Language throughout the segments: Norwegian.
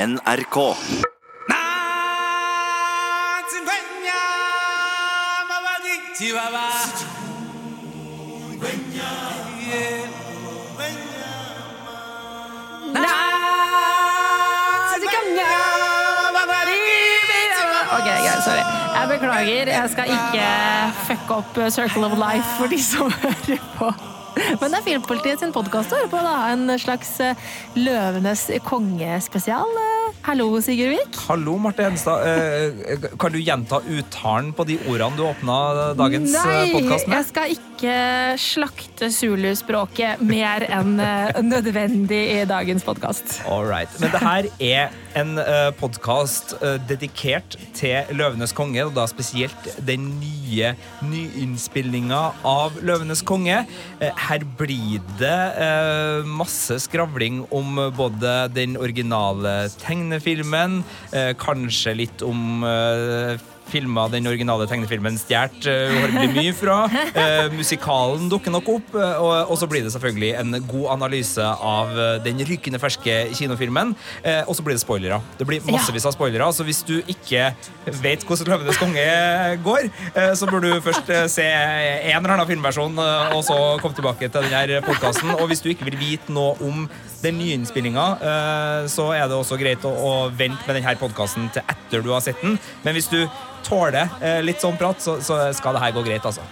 NRK. Ok, greit, sorry. Jeg beklager. Jeg skal ikke fucke opp Circle of Life for de som hører på. Men det er Filmpolitiet sin podkast å høre på. da. En slags eh, Løvenes kongespesial. Eh, Hallo, Sigurd Vik. Hallo, Marte Henstad. Eh, Kan du gjenta uttalen på de ordene du åpna dagens Nei, podkast jeg skal ikke slakte zuluspråket mer enn eh, nødvendig i dagens podkast. All right. Men det her er en uh, podkast dedikert til Løvenes konge, og da spesielt den nye nyinnspillinga av Løvenes konge. Eh, her blir det eh, masse skravling om både den originale tegnefilmen, eh, kanskje litt om uh, filma den originale tegnefilmen stjålet uh, uhorvelig mye fra. Eh, musikalen dukker nok opp, eh, og, og så blir det selvfølgelig en god analyse av eh, den rykende ferske kinofilmen. Eh, og så blir det spoilere. Det blir massevis av spoilere, så hvis du ikke vet hvordan Løvenes konge går, eh, så burde du først eh, se en eller annen filmversjon, eh, og så komme tilbake til denne podkasten. Og hvis du ikke vil vite noe om den nye innspillinga, eh, så er det også greit å, vente med denne podkasten til etter du har sett den. Men hvis du tåler eh, litt sånn prat, så skal det her gå greit, altså.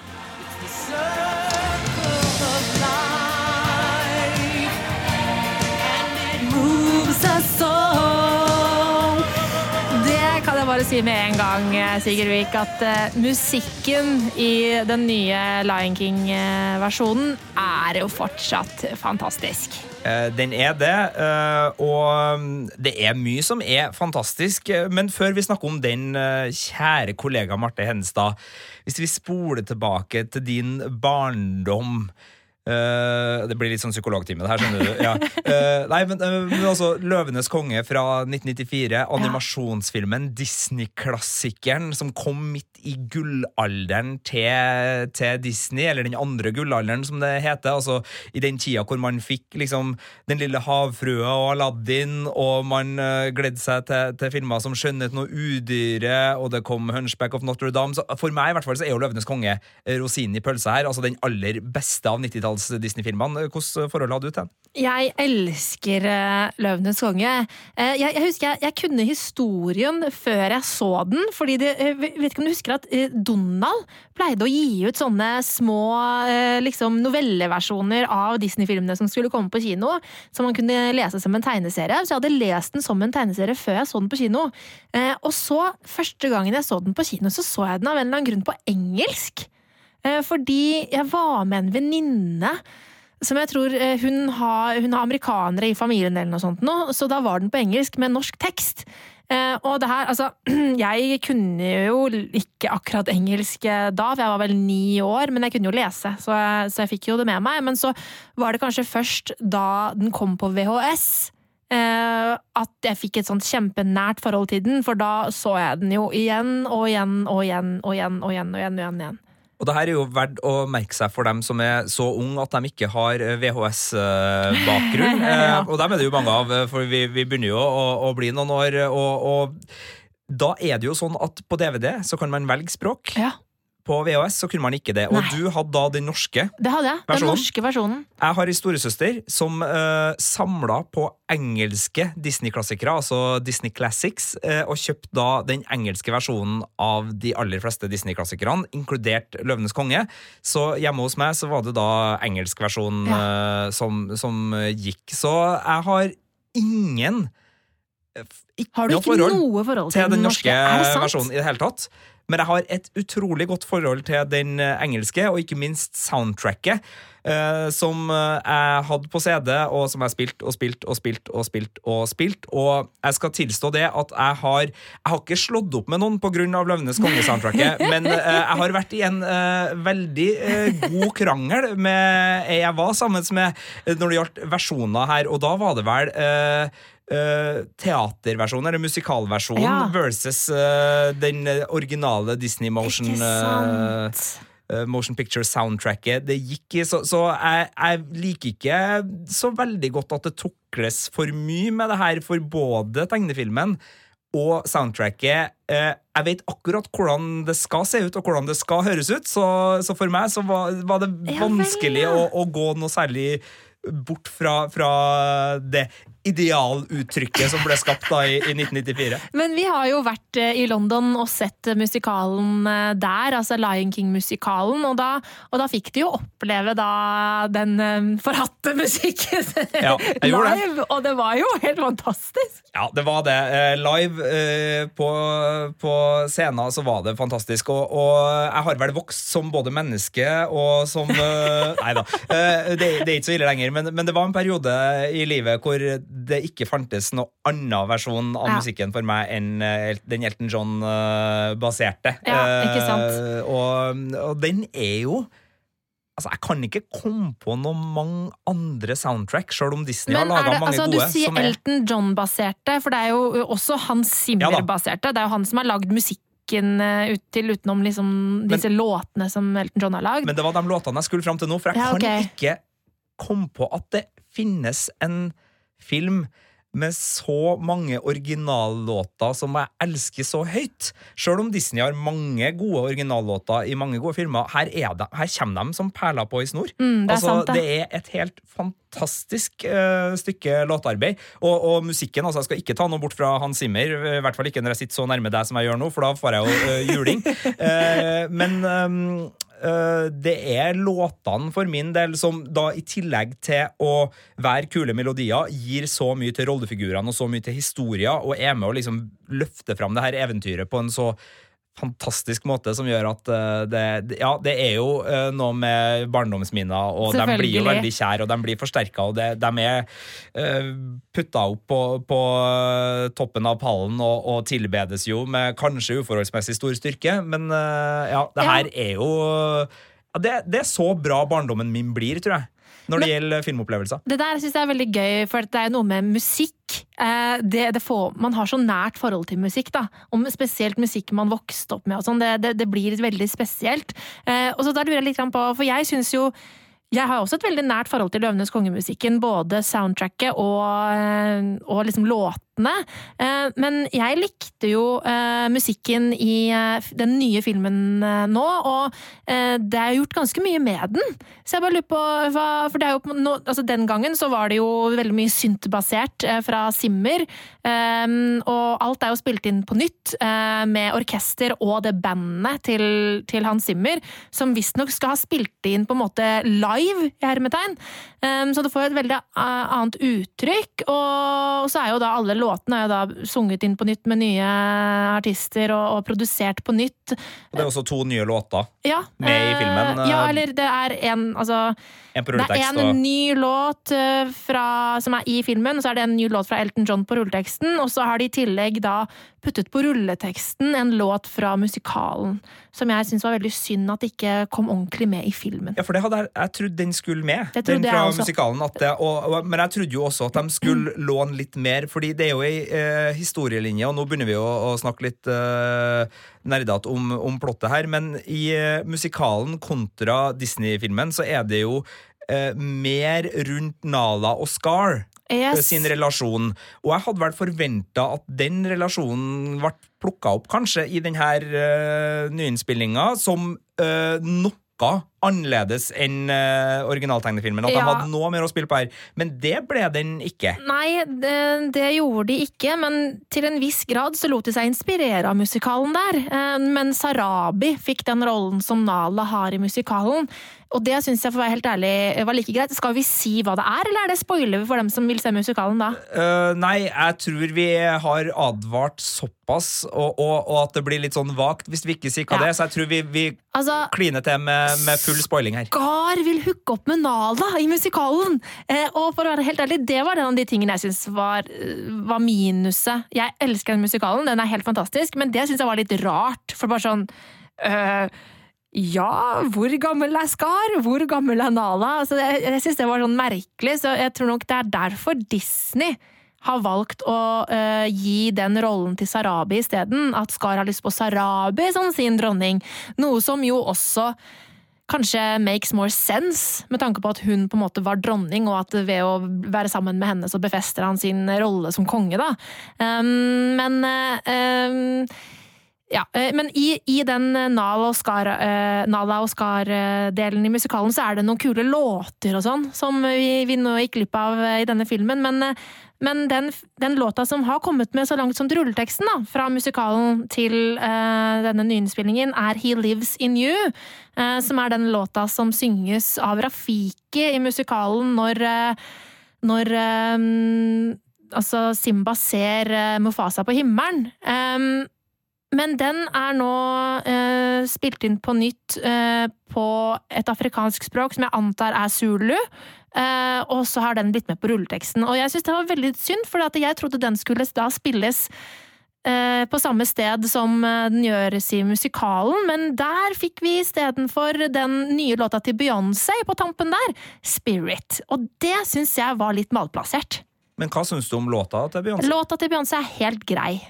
Bare si med en gang, Sigurd Vik, at eh, musikken i den nye Lion King-versjonen er jo fortsatt fantastisk. Eh, Den er det, eh, og mm, det er mye som er fantastisk. eh, Men før vi snakker om den, eh, kjære kollega Marte Henstad, hvis vi spoler tilbake til din barndom eh, Det blir litt sånn psykologtime, det her, skjønner du. Ja. Eh, nei, men, eh, men altså Løvenes konge fra 1994, animasjonsfilmen, Disney-klassikeren som kom midt i gullalderen til, til Disney, eller den andre gullalderen, som det heter. Altså i den tida hvor man fikk liksom Den lille havfrua og Aladdin, og man uh, gledde seg til, til filmer som Skjønnheten og udyret, og det kom Hunchback of Notre-Dame. Så for meg i hvert fall så er jo Løvenes konge eh, rosinen i pølsa her. Altså den aller beste av 90-talls Disney-filmene. Hvordan forhold hadde du til den? Jeg elsker uh, Løvenes konge. Eh, jeg, jeg husker jeg, jeg kunne historien før jeg så den. fordi det, jeg vet ikke om du husker at eh, Donald pleide å gi ut sånne små eh, liksom novelleversjoner av Disney-filmene som skulle komme på kino, som man kunne lese som en tegneserie. Så jeg hadde lest den som en tegneserie før jeg så den på kino. Eh, og så, første gangen jeg så den på kino, så så jeg den av en eller annen grunn på engelsk. Fordi jeg var med en venninne som jeg tror hun har, hun har amerikanere i familien eller noe sånt nå, så da var den på engelsk med norsk tekst. Eh, og det her, altså, jeg kunne jo ikke akkurat engelsk eh, da, for jeg var vel ni år, men jeg kunne jo lese, så jeg, så jeg fikk jo det med meg. Men så var det kanskje først da den kom på VHS, Uh, at jeg fikk et sånt kjempenært forhold til den, for da så jeg den jo igjen og igjen og igjen og igjen og igjen. og igjen, og igjen, og igjen. Og det her er jo verdt å merke seg for dem som er så unge at de ikke har VHS-bakgrunn. Ja. Og dem er det jo mange av, for vi, vi begynner jo å, å bli noen år. Og, og da er det jo sånn at på DVD så kan man velge språk. Ja, På VHS så kunne man ikke det. Og Nei. du hadde da den norske. det hadde jeg. Den norske versjonen. Jeg har ei storesøster som uh, samla på engelske Disney-klassikere, altså Disney Classics, uh, og kjøpte da den engelske versjonen av de aller fleste Disney-klassikerne, inkludert Løvenes konge. Så hjemme hos meg så var det da engelsk versjon eh, som, som eh, gikk. Så jeg har ingen eh, ikke Har du noe forhold noe forhold til til den norske norske versjonen i det hele tatt. Men jeg har et utrolig godt forhold til den eh, engelske, og ikke minst soundtracket, Uh, som eh, jeg hadde på CD, og som jeg spilt og spilt og spilt og spilt og spilt. Og jeg skal tilstå det at jeg har Jeg har ikke slått opp med noen pga. Løvenes konge-soundtracket, men uh, jeg har vært i en uh, veldig god krangel med jeg var sammen med når det gjaldt versjoner her, og da var det vel eh, eh, eller musikalversjonen, Ja. versus uh, den originale Disney Motion. Eh, eh, motion picture-soundtracket det gikk. Så, så jeg, jeg, liker ikke så veldig godt at det tukles for mye med det her for både tegnefilmen og soundtracket. Eh, jeg vet akkurat hvordan det skal se ut og hvordan det skal høres ut, så, så for meg så var, var det Ja vel, vanskelig ja. å, å gå noe særlig bort fra, fra det idealuttrykket som ble skapt da i, i 1994. Men vi har jo vært eh, i London og sett musikalen eh, der, altså Lion King-musikalen, og og da fikk de jo oppleve da den eh, forhatte musikken Ja, live, det. og det var jo helt fantastisk! Ja, det var det. Live på, på scenen så var det fantastisk. Og, og jeg har vel vokst som både menneske og som Nei da, det, det er ikke så ille lenger, men, men det var en periode i livet hvor det ikke fantes noen annen versjon av Ja. musikken for meg enn eh, den Elton John-baserte. Ja, ikke sant. Eh, og, og den er jo Altså, Jeg kan ikke komme på noen mange andre soundtrack, sjøl om Disney Men har laga mange altså, gode. du sier er- Elton John-baserte, for det er jo også Hans Ja. Zimmer-baserte. det er jo han som har lagd musikken eh, ut til utenom liksom disse låtene som Elton John har lagd. Men det var de låtene jeg skulle fram til nå, for jeg Ja, kan ikke komme på at det finnes en film med så mange originallåter som jeg elsker så høyt. Selv om Disney har mange gode originallåter i mange gode filmer, her, er de, her kommer de som perler på i snor. Mm, det er altså, sant, det. det er et helt fantastisk uh, stykke låtarbeid. Og, og musikken, altså jeg skal ikke ta noe bort fra Hans Zimmer, i hvert fall ikke når jeg sitter så nærme deg som jeg gjør nå, for da får jeg jo uh, juling. uh, men eh, det er låtene for min del som da i tillegg til å være kule melodier, gir så mye til rollefigurene og så mye til historier, og er med å liksom løfte fram det her eventyret på en så fantastisk måte som gjør at eh, det, ja, det er jo eh, noe med barndomsminner, og de blir jo veldig kjære, og de blir forsterka, og det, de er uh, putta opp på, på eh, toppen av pallen og, og tilbedes jo med kanskje uforholdsmessig stor styrke, men eh, ja, det Ja. her er jo det, det er så bra barndommen min blir, tror jeg, når det gjelder filmopplevelser. Det der synes jeg er veldig gøy, for det er noe med musikk. Eh, det, det får, man har så nært forhold til musikk, da. Om spesielt musikk man vokste opp med og sånn. Det, det, blir veldig spesielt. Eh, og så da lurer jeg litt på, for jeg syns jo jeg har også et veldig nært forhold til Løvenes kongemusikken, både soundtracket og, eh, og liksom låtene. Eh, Men jeg likte jo eh, musikken i eh, den nye filmen nå, og det er gjort ganske mye med den. Så jeg bare lurer på hva For det er jo nå, altså den gangen så var det jo veldig mye syntbasert fra Simmer, og alt er jo spilt inn på nytt med orkester og det bandet til, til Hans Zimmer, som visstnok skal ha spilt inn på en måte live, i hermetegn. Så det får et veldig annet uttrykk. Og så er jo da alle låtene er jo da sunget inn på nytt med nye artister og, og produsert på nytt. Og det er også to nye låter. Ja, Med i filmen, Ja, eh, eller det er en Altså En det er en og ny låt eh, fra, som er i filmen, og så er det en ny låt fra Elton John på rulleteksten. Og så har de i tillegg da puttet på rulleteksten en låt fra musikalen. Som jeg syns var veldig synd at ikke kom ordentlig med i filmen. Ja, for det hadde jeg, jeg trodde den skulle med, den fra musikalen. At det, og, og, men jeg trodde jo også at de skulle låne litt mer, fordi det er jo ei eh, historielinje, og nå begynner vi å, å snakke litt eh, nerdete om, om plottet her, men i eh, musikalen kontra Disney-filmen så er det jo eh, mer rundt Nala og Scar. Yes. sin relasjon. Og jeg hadde vel forventa at den relasjonen ble plukka opp kanskje i denne uh, nyinnspillinga som uh, noe annerledes enn uh, originaltegnefilmen. At Ja. de hadde noe mer å spille på her. Men det ble den ikke. Nei, det, det gjorde de ikke, men til en viss grad så lot de seg inspirere av musikalen der. Uh, Men Sarabi fikk den rollen som Nala har i musikalen. Og det syns jeg for å være helt ærlig var like greit. Skal vi si hva det er, eller er det spoiler for dem som vil se musikalen da? Uh, nei, jeg tror vi har advart såpass, og, og, og at det blir litt sånn vagt hvis vi ikke sier hva Ja. det er. Så jeg tror vi, vi Altså, kliner til med, med full spoiling her. Skar vil hooke opp med Nala i musikalen! Uh, og for å være helt ærlig, det var en av de tingene jeg syns var, var minuset. Jeg elsker den musikalen, den er helt fantastisk, men det syns jeg var litt rart. For bare sånn øh, Ja, hvor gammel er Skar? Hvor gammel er Nala? Altså, jeg jeg syns det var sånn merkelig, så jeg tror nok det er derfor Disney har valgt å uh, gi den rollen til Sarabi isteden. At Skar har lyst på Sarabi som sin dronning. Noe som jo også kanskje makes more sense, med tanke på at hun på en måte var dronning, og at ved å være sammen med henne så befester han sin rolle som konge, da. Um, men um, ja, eh, men i, i den Nala og Skar-delen i musikalen så er det noen kule låter og sånn, som vi, vi nå gikk glipp av i denne filmen. Men, men den, den, låta som har kommet med så langt som rulleteksten, da, fra musikalen til uh, denne nyinnspillingen, er He Lives In You. Uh, som er den låta som synges av Rafiki i musikalen når, uh, når um, altså Simba ser Mufasa på himmelen. Um, men den er nå eh, spilt inn på nytt eh, på et afrikansk språk som jeg antar er zulu. Eh, og så har den blitt med på rulleteksten. Og jeg syns det var veldig synd, for jeg trodde den skulle da spilles eh, på samme sted som eh, den gjøres i musikalen, men der fikk vi istedenfor den nye låta til Beyoncé på tampen der, Spirit. Og det syns jeg var litt malplassert. Men hva syns du om låta til Beyoncé? Låta til Beyoncé er helt grei.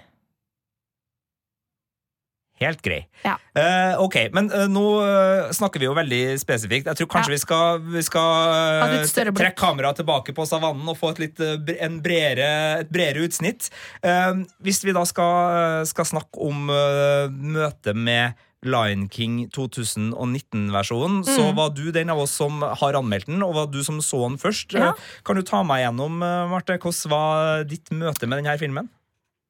Helt grei. Ja. Uh, ok, men uh, nå uh, snakker vi jo veldig spesifikt. Jeg tror kanskje ja. vi skal, vi skal trekke kameraet tilbake på savannen og få et litt bredere, et bredere utsnitt. hvis vi da skal, skal snakke om møtet med Lion King 2019-versjonen, mm. så var du den av oss som har anmeldt den, og var du som så den først. Ja. Kan du ta meg gjennom, Marte, hvordan var ditt møte med denne filmen?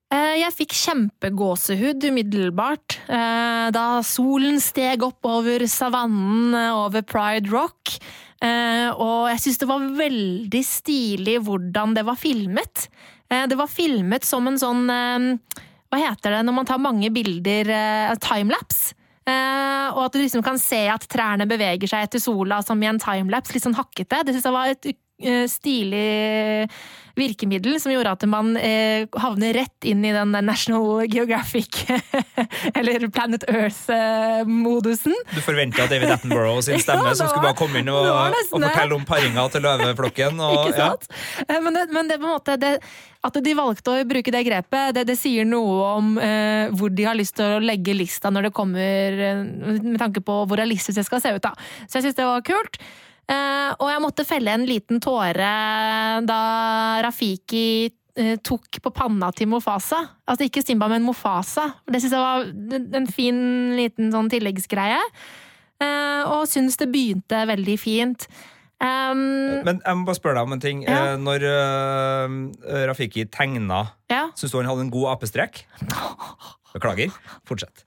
Eh, jeg fikk kjempegåsehud umiddelbart eh, da solen steg opp over savannen eh, over Pride Rock. Og jeg syns det var veldig stilig hvordan det var filmet. Det var filmet som en sånn Hva heter det når man tar mange bilder? Timelapse. Og at du liksom kan se at trærne beveger seg etter sola som i en timelapse. Litt sånn hakkete. Det syns jeg var et stilig virkemiddel som gjorde at man eh, havner rett inn i den National Geographic eller Planet Earth-modusen. Du forventa David Attenborough sin stemme, ja, som skulle bare komme inn og, og fortelle om paringa til løveflokken. Og, Ikke sant? Ja. Men, det, men det, på en måte, det, at de valgte å bruke det grepet, det, det sier noe om eh, hvor de har lyst til å legge lista når det kommer eh, Med tanke på hvor realistisk det skal se ut. da. Så jeg syns det var kult. Eh, og jeg måtte felle en liten tåre da Rafiki eh, tok på panna til Mofasa. Altså ikke Simba, men Mofasa. Det syns jeg var en fin liten sånn tilleggsgreie. Eh, og syns det begynte veldig fint. Um, men jeg må bare spørre deg om en ting. Ja. Når uh, Rafiki tegna, ja. syns du han hadde en god apestrek? Beklager. Fortsett.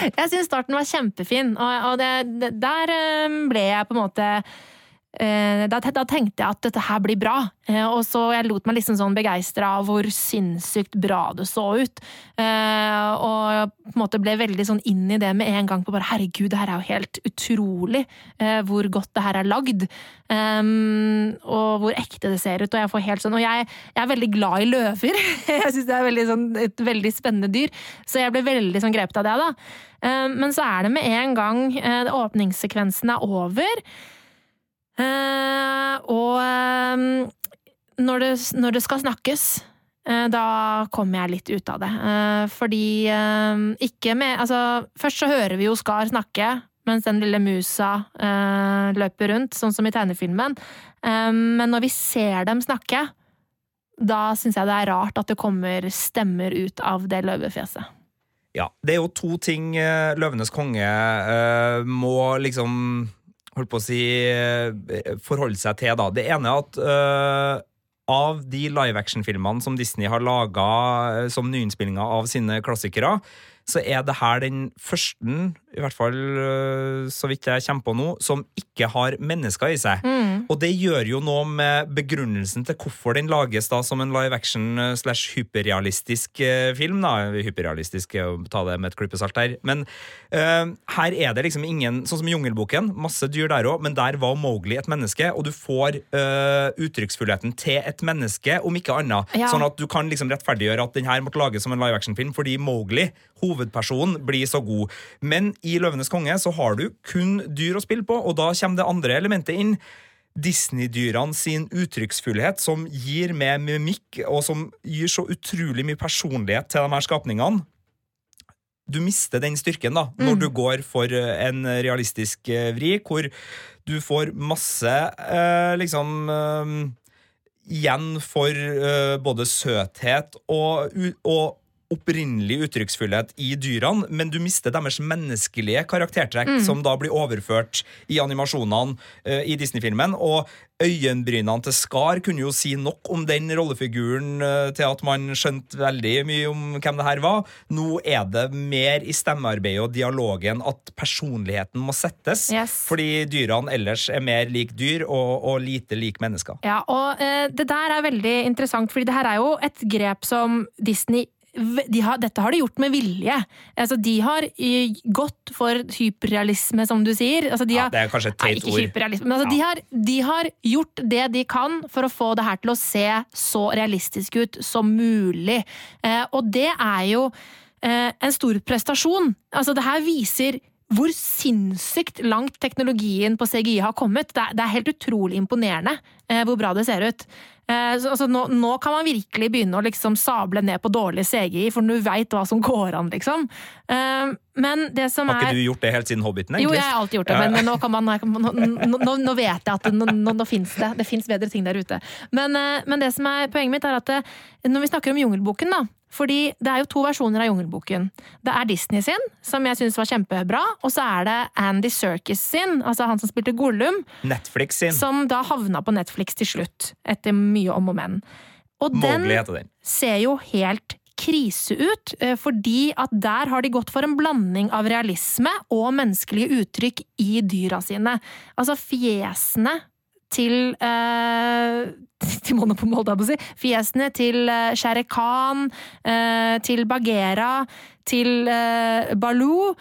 Jeg syns starten var kjempefin, og, og det, det, der eh, ble jeg på en måte da, da, tenkte jeg at dette her blir bra, eh, og så jeg lot meg liksom sånn begeistra av hvor sinnssykt bra det så ut. Eh, og på en måte ble veldig sånn inn i det med en gang på bare herregud, det her er jo helt utrolig hvor godt det her er lagd. og hvor ekte det ser ut. Og jeg får helt sånn Og jeg, jeg er veldig glad i løver. jeg syns det er veldig sånn, et veldig spennende dyr, så jeg ble veldig sånn grepet av det, da. men så er det med en gang åpningssekvensen er over Uh, og eh, når, det, når, det, skal snakkes, eh, da kommer jeg litt ut av det. Uh, fordi ikke med Altså, først så hører vi jo Skar snakke mens den lille musa løper rundt, sånn som i tegnefilmen. men når vi ser dem snakke, da syns jeg det er rart at det kommer stemmer ut av det løvefjeset. Ja, det er jo to ting Løvenes konge må liksom holdt på å si, eh, forholde seg til. da. Det ene er at uh, av de live action-filmene som Disney har laga uh, som nyinnspillinger av sine klassikere, så er det her den første, i hvert fall øh, så vidt jeg kommer på nå, som ikke har mennesker i seg. Mm. Og det gjør jo noe med begrunnelsen til hvorfor den lages da som en live action øh, slash hyperrealistisk øh, film. da, Hyperrealistisk, å ta det med et klype salt her. Men uh, her er det liksom ingen Sånn som i Jungelboken, masse dyr der òg, men der var Mowgli et menneske, og du får uh, uttrykksfullheten til et menneske, om ikke annet. Ja. Sånn at du kan liksom rettferdiggjøre at den her måtte lages som en live action-film fordi Mowgli hovedpersonen blir så god. Men i Løvenes konge så har du kun dyr å spille på, og da kommer det andre elementet inn. Disney-dyrene sin uttrykksfullhet, som gir med mimikk, og som gir så utrolig mye personlighet til de her skapningene. du mister den styrken da, når Mm. du går for eh, en realistisk eh, vri, hvor du får masse eh, liksom eh, igjen for eh, både søthet og, og opprinnelig uttrykksfullhet i dyrene, men du mister deres menneskelige karaktertrekk, som da blir overført i animasjonene uh, i Disney-filmen. Og øyenbrynene til Skar kunne jo si nok om den rollefiguren uh, til at man skjønte veldig mye om hvem det her var. Nå er det mer i stemmearbeidet og dialogen at personligheten må settes. Yes. Fordi dyrene ellers er mer lik dyr og, og lite lik mennesker. Ja, og uh, det der er veldig interessant, fordi det her er jo et grep som Disney de har, dette har de gjort med vilje. Altså, de har eh, gått for hyperrealisme, som du sier. Altså, de Ja, har, det er kanskje et teit ord. men altså, Ja. de, har, de har gjort det de kan for å få det her til å se så realistisk ut som mulig. Eh, og det er jo eh, en stor prestasjon. Altså, det her viser hvor sinnssykt langt teknologien på CGI har kommet. Det er, det er helt utrolig imponerende eh, hvor bra det ser ut. Eh, så, altså, nå, nå kan man virkelig begynne å liksom sable ned på dårlig CGI, for du veit hva som går an, liksom. Eh, men det som Har er ikke du gjort det helt siden Hobbiten? jo, jeg har alltid gjort det, Ja, ja. men nå, kan man, nå, nå, vet jeg at det, nå, nå, nå fins det. Det fins bedre ting der ute. Men, eh, men det som er poenget mitt, er at når vi snakker om Jungelboken, da fordi det er jo to versjoner av Jungelboken. Det er Disney sin, som jeg syns var kjempebra, og så er det Andy Serkis sin, altså han som spilte Gollum, Netflix sin. som da havna på Netflix til slutt, etter mye om og men. Og den den. ser jo helt krise ut, eh, fordi at der har de gått for en blanding av realisme og menneskelige uttrykk i dyra sine. Altså fjesene til eh, til Monopol, holdt jeg på å si. Fjesene til eh, Shere Khan, eh, til Bagheera, til eh, Baloo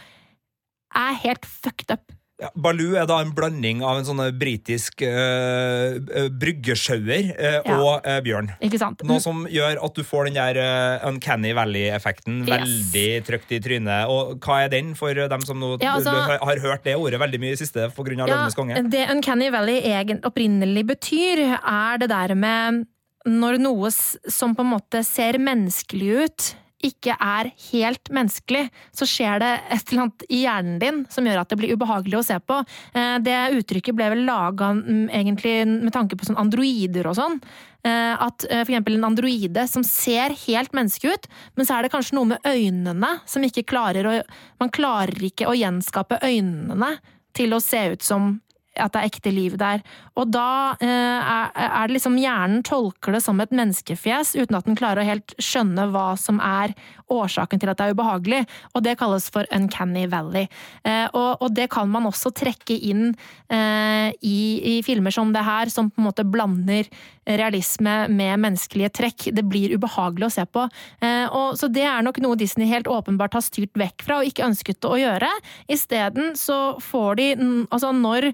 er helt fucked up. Ja, Baloo er da en blanding av en sånn britisk uh, bryggesjauer eh, Ja. og eh, bjørn. Ikke sant? Noe som gjør at du får den der eh, Uncanny Valley-effekten Yes. veldig trygt i trynet. Og hva er den for dem som nå Ja, altså- har, har hørt det ordet veldig mye i siste pga. Ja, Løvenes konge? Det Uncanny Valley egen, opprinnelig betyr, er det der med når noe som på en måte ser menneskelig ut, ikke er helt menneskelig, så skjer det et eller annet i hjernen din som gjør at det blir ubehagelig å se på. Eh, Det uttrykket ble vel laga egentlig med tanke på sånn androider og sånn. Eh, At f.eks. for eksempel en androide som ser helt menneske ut, men så er det kanskje noe med øynene som ikke klarer å Man klarer ikke å gjenskape øynene til å se ut som at det er ekte liv der. Og da eh, er, det liksom hjernen tolker det som et menneskefjes, uten at den klarer å helt skjønne hva som er årsaken til at det er ubehagelig. Og det kalles for uncanny valley. Eh, og, det kan man også trekke inn eh, i, filmer som det her, som på en måte blander realisme med menneskelige trekk. Det blir ubehagelig å se på. Og, så det er nok noe Disney helt åpenbart har styrt vekk fra og ikke ønsket å gjøre. Isteden så får de Altså, når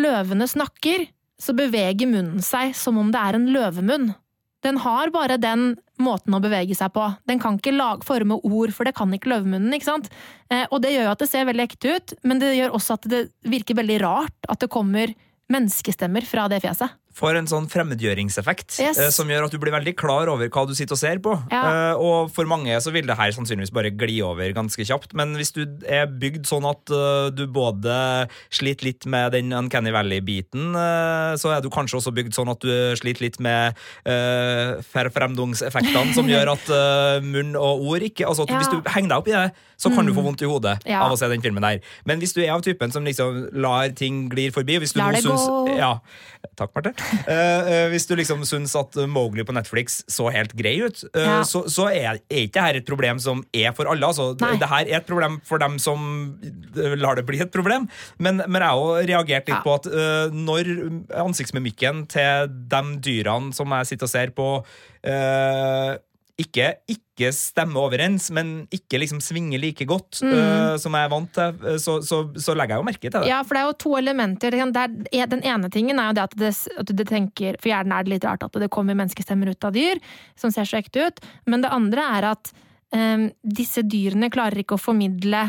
løvene snakker, så beveger munnen seg som om det er en løvemunn. Den har bare den måten å bevege seg på. Den kan ikke lage, forme ord, for det kan ikke løvemunnen. ikke sant? Eh, og det gjør jo at det ser veldig ekte ut, men det gjør også at det virker veldig rart at det kommer menneskestemmer fra det fjeset. Får en sånn fremmedgjøringseffekt Yes. eh, som gjør at du blir veldig klar over hva du sitter og ser på. Ja. Eh, og for mange så vil det her sannsynligvis bare gli over ganske kjapt. Men hvis du er bygd sånn at eh, du både sliter litt med den Uncanny Valley-biten, så er du kanskje også bygd sånn at du sliter litt med uh, verfremdungseffektene som gjør at uh, munn og ord ikke altså Ja. Hvis du henger deg opp i det, så kan du få vondt i hodet Ja. av å se den filmen der. Men hvis du er av typen som liksom lar ting glir forbi hvis du Lar det syns, gå. Ja, Takk, Marte. Eh, hvis du liksom syns at Mowgli på Netflix så helt grei ut, uh, Ja. så, så er, er ikke dette et problem som er for alle. Altså, det her er et problem for dem som lar det bli et problem. Men, men jeg har også reagert litt Ja. på at uh, når ansiktsmimikken til de dyrene som jeg sitter og ser på, ikke, ikke stemmer overens, men ikke liksom svinger like godt Mm. uh, som jeg er vant til, eh, så, så, så legger jeg jo merke til det. Ja, for det er jo to elementer. Det er, den ene tingen er jo det at, det, at du tenker For hjernen er det litt rart at det kommer menneskestemmer ut av dyr som ser så ekte ut. Men det andre er at um, disse dyrene klarer ikke å formidle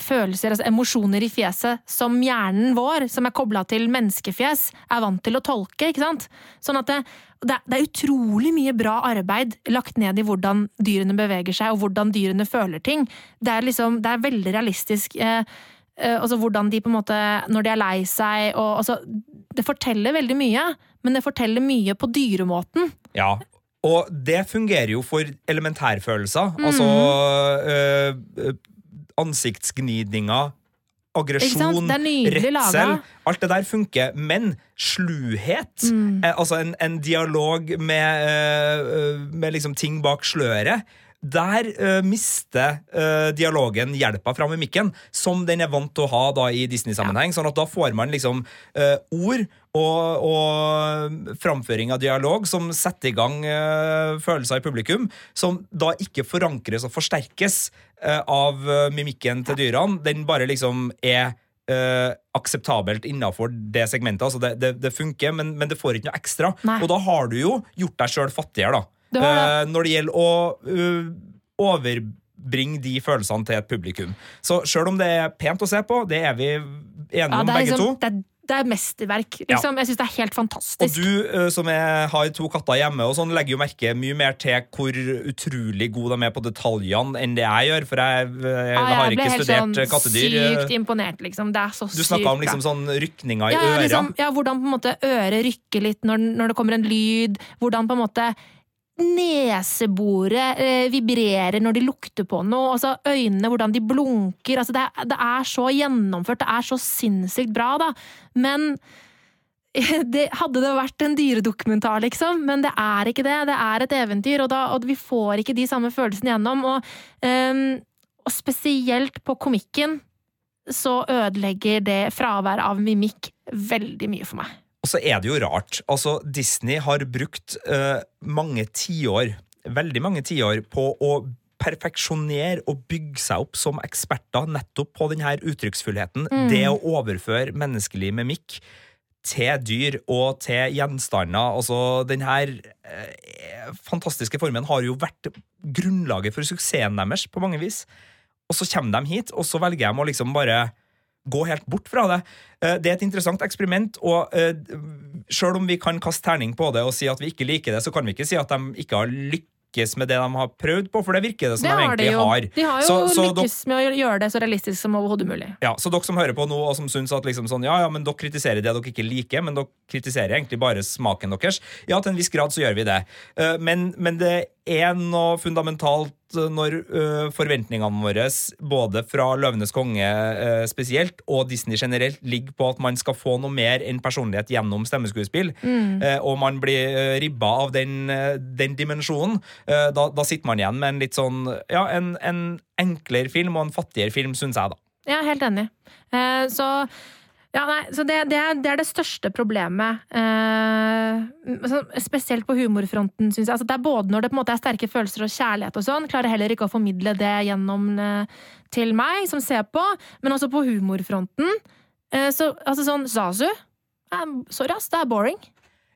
følelser, altså emosjoner i fjeset, som hjernen vår, som er kobla til menneskefjes, er vant til å tolke. ikke sant? Sånn at det, det, er utrolig mye bra arbeid lagt ned i hvordan dyrene beveger seg, og hvordan dyrene føler ting. Det er, liksom, det er veldig realistisk. Eh, eh, altså hvordan de på en måte Når de er lei seg og altså, Det forteller veldig mye, men det forteller mye på dyremåten. Ja, og det fungerer jo for elementærfølelser. Altså øh, ansiktsgnidninger, aggresjon, redsel. Alt det der funker, men sluhet, Mm. eh, altså en, en dialog med, eh, med liksom ting bak sløret, der uh, mister uh, dialogen hjelpa fra mimikken, som den er vant til å ha da i Disney-sammenheng. Sånn at da får man liksom uh, ord og, og framføring av dialog som setter i gang uh, følelser i publikum, som da ikke forankres og forsterkes uh, av eh, mimikken til dyrene. Den bare liksom er Uh, akseptabelt innafor det segmentet. Altså det, det, det funker, men, men det får ikke noe ekstra. Nei. Og da har du jo gjort deg sjøl fattigere, da. Det. Eh, når det gjelder å uh, overbringe de følelsene til et publikum. Så sjøl om det er pent å se på, det er vi enige Ja, om er begge liksom, to. det, er, det er mesterverk. Liksom. Jeg syns det er helt fantastisk. Og du eh, som er, har to katter hjemme, og sånn, legger jo merke mye mer til hvor utrolig gode de er på detaljene enn det jeg gjør, for jeg, jeg, Ja, har jeg ble ikke helt studert sånn eh, kattedyr. sykt imponert, liksom. Det er så Du sykt snakka om liksom sånn rykninger i ja, ja, øra. liksom, ja, hvordan på en måte øret rykker litt når, når det kommer en lyd. Hvordan på en måte neseboret eh, vibrerer når de lukter på noe. Altså øynene, hvordan de blunker. Altså, det, det er så gjennomført. Det er så sinnssykt bra, da. Men det, hadde det vært en dyredokumentar, liksom, men det er ikke det. Det er et eventyr, og, da, og vi får ikke de samme følelsene gjennom. Og, um, og spesielt på komikken så ødelegger det fraværet av mimikk veldig mye for meg. Og så er det jo rart. Altså, Disney har brukt uh, mange tiår, veldig mange tiår, på å perfeksjonere og bygge seg opp som eksperter nettopp på denne uttrykksfullheten. Det å overføre menneskelig mimikk til dyr og til gjenstander. Altså, denne eh, fantastiske formen har jo vært grunnlaget for suksessen deres på mange vis. Og så kommer de hit, og så velger de å liksom bare gå helt bort fra det. Eh, Det er et interessant eksperiment, og sjøl selv om vi kan kaste terning på det og si at vi ikke liker det, så kan vi ikke si at de ikke har lykkes med det de har prøvd på, for det virker det som Det de egentlig har. De har jo Så- så lykkes med å gjøre det så realistisk som overhodet mulig. Ja, Så dere som hører på nå og som syns at liksom sånn, ja, ja, men dere kritiserer det dere ikke liker, men dere kritiserer egentlig bare smaken deres, ja, til en viss grad så gjør vi det. Eh, Men, men det er noe fundamentalt eh, når uh, forventningene våre, både fra Løvenes konge uh, spesielt, og Disney generelt, ligger på at man skal få noe mer enn personlighet gjennom stemmeskuespill, eh, og man blir ribba av den, den dimensjonen, da, da sitter man igjen med en litt sånn, ja, en, en enklere film og en fattigere film, syns jeg, da. Er helt enig. Så ja, nei, så det, det, er, det er det største problemet. Eh, altså, spesielt på humorfronten, syns jeg. Altså, det er både når det på en måte er sterke følelser og kjærlighet og sånn, klarer heller ikke å formidle det gjennom eh, til meg som ser på, men også på humorfronten. Eh, så altså sånn Zazu eh, Sorry, ass, det er boring.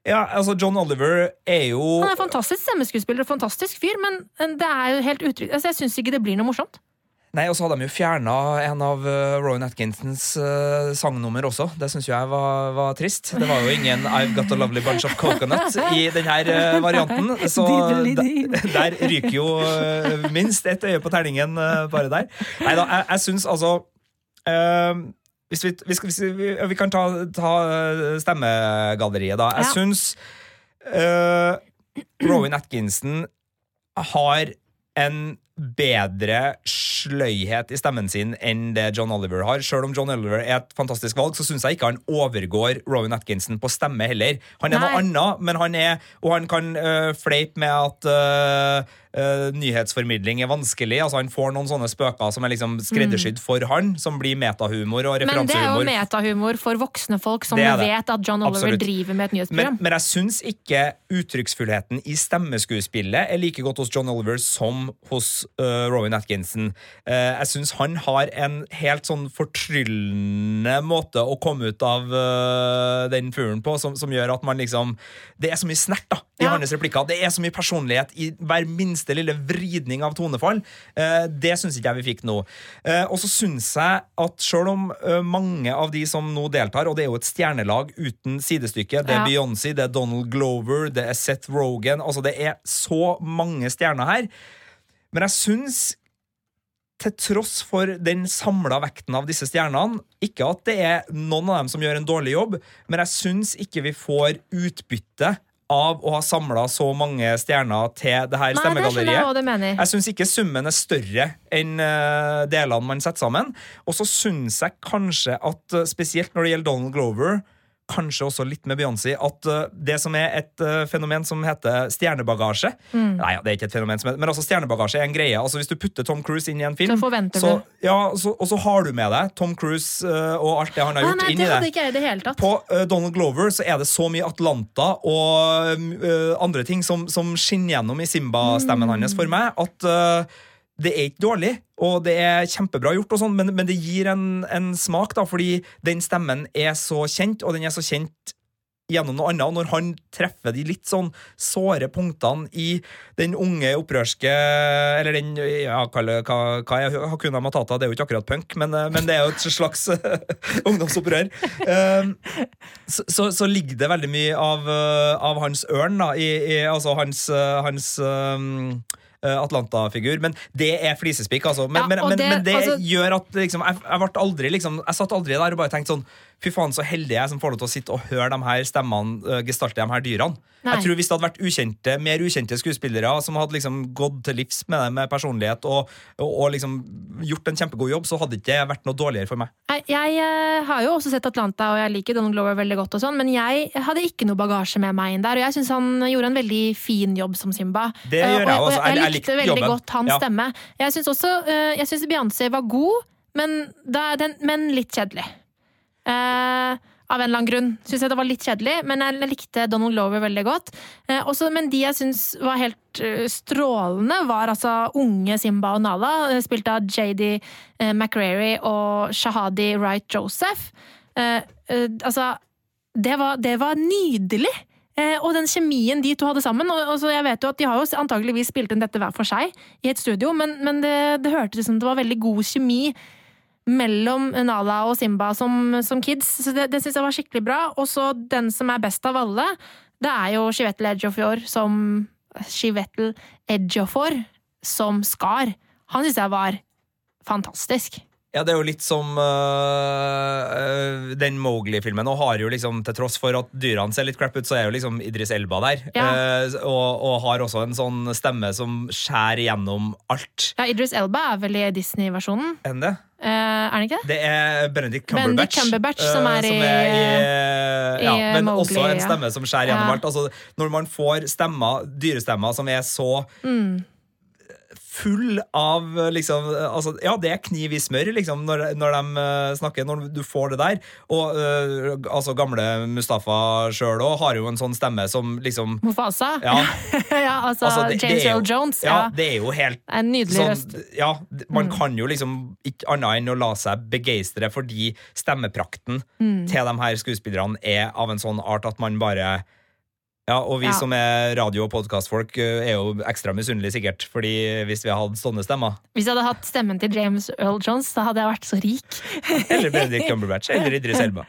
Ja, altså John Oliver er jo Han er en fantastisk stemmeskuespiller og fantastisk fyr, men det er jo helt uttrykk... Altså, jeg syns ikke det blir noe morsomt. Nei, og så hadde de jo fjerna en av uh, Rowan Atkinsons uh, sangnummer også. Det syns jeg var, var trist. Det var jo ingen I've Got a Lovely Bunch of Coconut i denne uh, varianten. Så der, der ryker jo minst ett øye på terningen bare der. Nei da, jeg, jeg syns altså hvis vi, hvis, hvis vi, vi kan ta, ta stemmegalleriet, da. Jeg Ja. syns Rowan Atkinson har en bedre sløyhet i stemmen sin enn det John Oliver har. Selv om John Oliver er et fantastisk valg, så syns jeg ikke han overgår Rowan Atkinson på stemme heller. Han er Nei. noe annet, men han er Og han kan uh, fleipe med at øh, øh, nyhetsformidling er vanskelig. Altså Han får noen sånne spøker som er liksom skreddersydd for han, som blir metahumor og Men det er jo metahumor for voksne folk som vet at John Oliver Absolutt. driver med et Men, nyhetsprogram. men jeg syns ikke uttrykksfullheten i stemmeskuespillet er like godt hos John Oliver som hos uh, Rowan Atkinson. Uh, jeg syns han har en helt sånn fortryllende måte å komme ut av uh, den fuglen på, som, som gjør at man liksom Det er så mye snert da, i Ja. hans replikker. Det er så mye personlighet i hver minste minste lille vridning av tonefall. Eh, det syns ikke jeg vi fikk nå. Eh, og så syns jeg at selv om eh, mange av de som nå deltar, og det er jo et stjernelag uten sidestykke, det er Ja. Beyoncé, det er Donald Glover, det er Seth Rogan Altså, det er så mange stjerner her. Men jeg syns til tross for den samla vekten av disse stjernene Ikke at det er noen av dem som gjør en dårlig jobb, men jeg syns ikke vi får utbytte av å ha samla så mange stjerner til det her Nei, det skjønner jeg stemmegalleriet. mener. Jeg syns ikke summen er større enn eh, delene man setter sammen. Og så syns jeg kanskje at eh, spesielt når det gjelder Donald Glover, kanskje også litt med Beyoncé, at uh, det som er et uh, fenomen som heter stjernebagasje Mm. Nei, ja, det er ikke et fenomen, som heter, men altså stjernebagasje er en greie. Altså Hvis du putter Tom Cruise inn i en film, Så forventer så, du. ja, så, og så har du med deg Tom Cruise uh, og alt det han har gjort, nei, inn det i det. ikke jeg det hele tatt. På Donald Glover så er det så mye Atlanta og andre ting som, som skinner gjennom i Simba-stemmen hans for meg, at det er ikke dårlig, og det er kjempebra gjort, og sånn, men, men det gir en, en smak, da, fordi den stemmen er så kjent, og den er så kjent gjennom noe annet, og når han treffer de litt sånn såre punktene i den unge opprørske Eller den ja, kall hva, hva er Hakuna Matata? Det er jo ikke akkurat punk, men, eh, men det er jo et slags ungdomsopprør. Um, så, så, så ligger det veldig mye av, eh, av hans ørn, da, i, i altså hans, eh, hans um, eh, Atlanta-figur, men det er flisespikk, altså. Men, Ja, men, men, det- men det altså- gjør at liksom, jeg, jeg, ble aldri, liksom, jeg satt aldri der og bare tenkte sånn Fy faen, så heldig jeg som får lov til å sitte og høre de her stemmene uh, gestalte de her dyrene. Nei. Jeg tror Hvis det hadde vært ukjente, mer ukjente skuespillere som hadde liksom gått til livs med det med personlighet og, og, og liksom gjort en kjempegod jobb, så hadde det ikke vært noe dårligere for meg. Jeg eh, har jo også sett Atlanta, og jeg liker Donald Glover veldig godt, og sånn, men jeg hadde ikke noe bagasje med meg inn der. Og jeg syns han gjorde en veldig fin jobb som Simba. Det Eh, gjør jeg og, også. og Jeg- jeg, jeg likte veldig jobben. godt hans Ja. stemme. Jeg syns også eh, Jeg synes Beyoncé var god, men, da, den, men litt kjedelig. Eh, av en eller annen grunn. Syns jeg det var litt kjedelig, men jeg likte Donald Glover veldig godt. Eh, også, men de jeg syns var helt uh, strålende, var altså unge Simba og Nala, eh, spilt av JD uh, McRary og Shahadi Wright Joseph. Eh, eh, altså, det var, det var nydelig! Eh, og den kjemien de to hadde sammen og, og jeg vet jo at De har jo antageligvis spilt inn dette hver for seg i et studio, men, men det, det hørtes ut som det var veldig god kjemi mellom Nala og Simba som, som kids. Så det, det syns jeg var skikkelig bra. Og så den som er best av alle, det er jo Chivetel Ejiofor som Chivetel Ejiofor som Skar. Han syns jeg var fantastisk. Ja, det er jo litt som øh, den Mowgli-filmen. Og har jo liksom, til tross for at dyrene ser litt crap ut, så er jo liksom Idris Elba der. Ja. Uh, og, og har også en sånn stemme som skjærer gjennom alt. Ja, Idris Elba er vel i Disney-versjonen? Enn det? Uh, er han ikke det? Det er Benedict Benedict Cumberbatch. Cumberbatch øh, som er i- ja, i Men Mowgli, også en ja. stemme som skjærer gjennom Ja. alt. Altså, når man får stemmer, dyrestemmer som er så Mm. Full av liksom, altså, Ja, det er kniv i smør liksom, når, når de eh, snakker, når du får det der. Og uh, altså, gamle Mustafa sjøl òg har jo en sånn stemme som liksom Mofasa? Ja, ja altså, altså, det- James Earl Jones. ja, Ja. det er jo helt En nydelig sånn, røst. ja, Man Mm. kan jo liksom ikke annet enn å la seg begeistre fordi stemmeprakten Mm. til de her skuespillerne er av en sånn art at man bare ja, og vi Ja. som er radio- og podkastfolk, er jo ekstra misunnelige, sikkert. Fordi hvis vi hadde sånne stemmer Hvis jeg hadde hatt stemmen til James Earl Jones, da hadde jeg vært så rik. Eller Benedict Cumberbatch. Eller Idris Elba.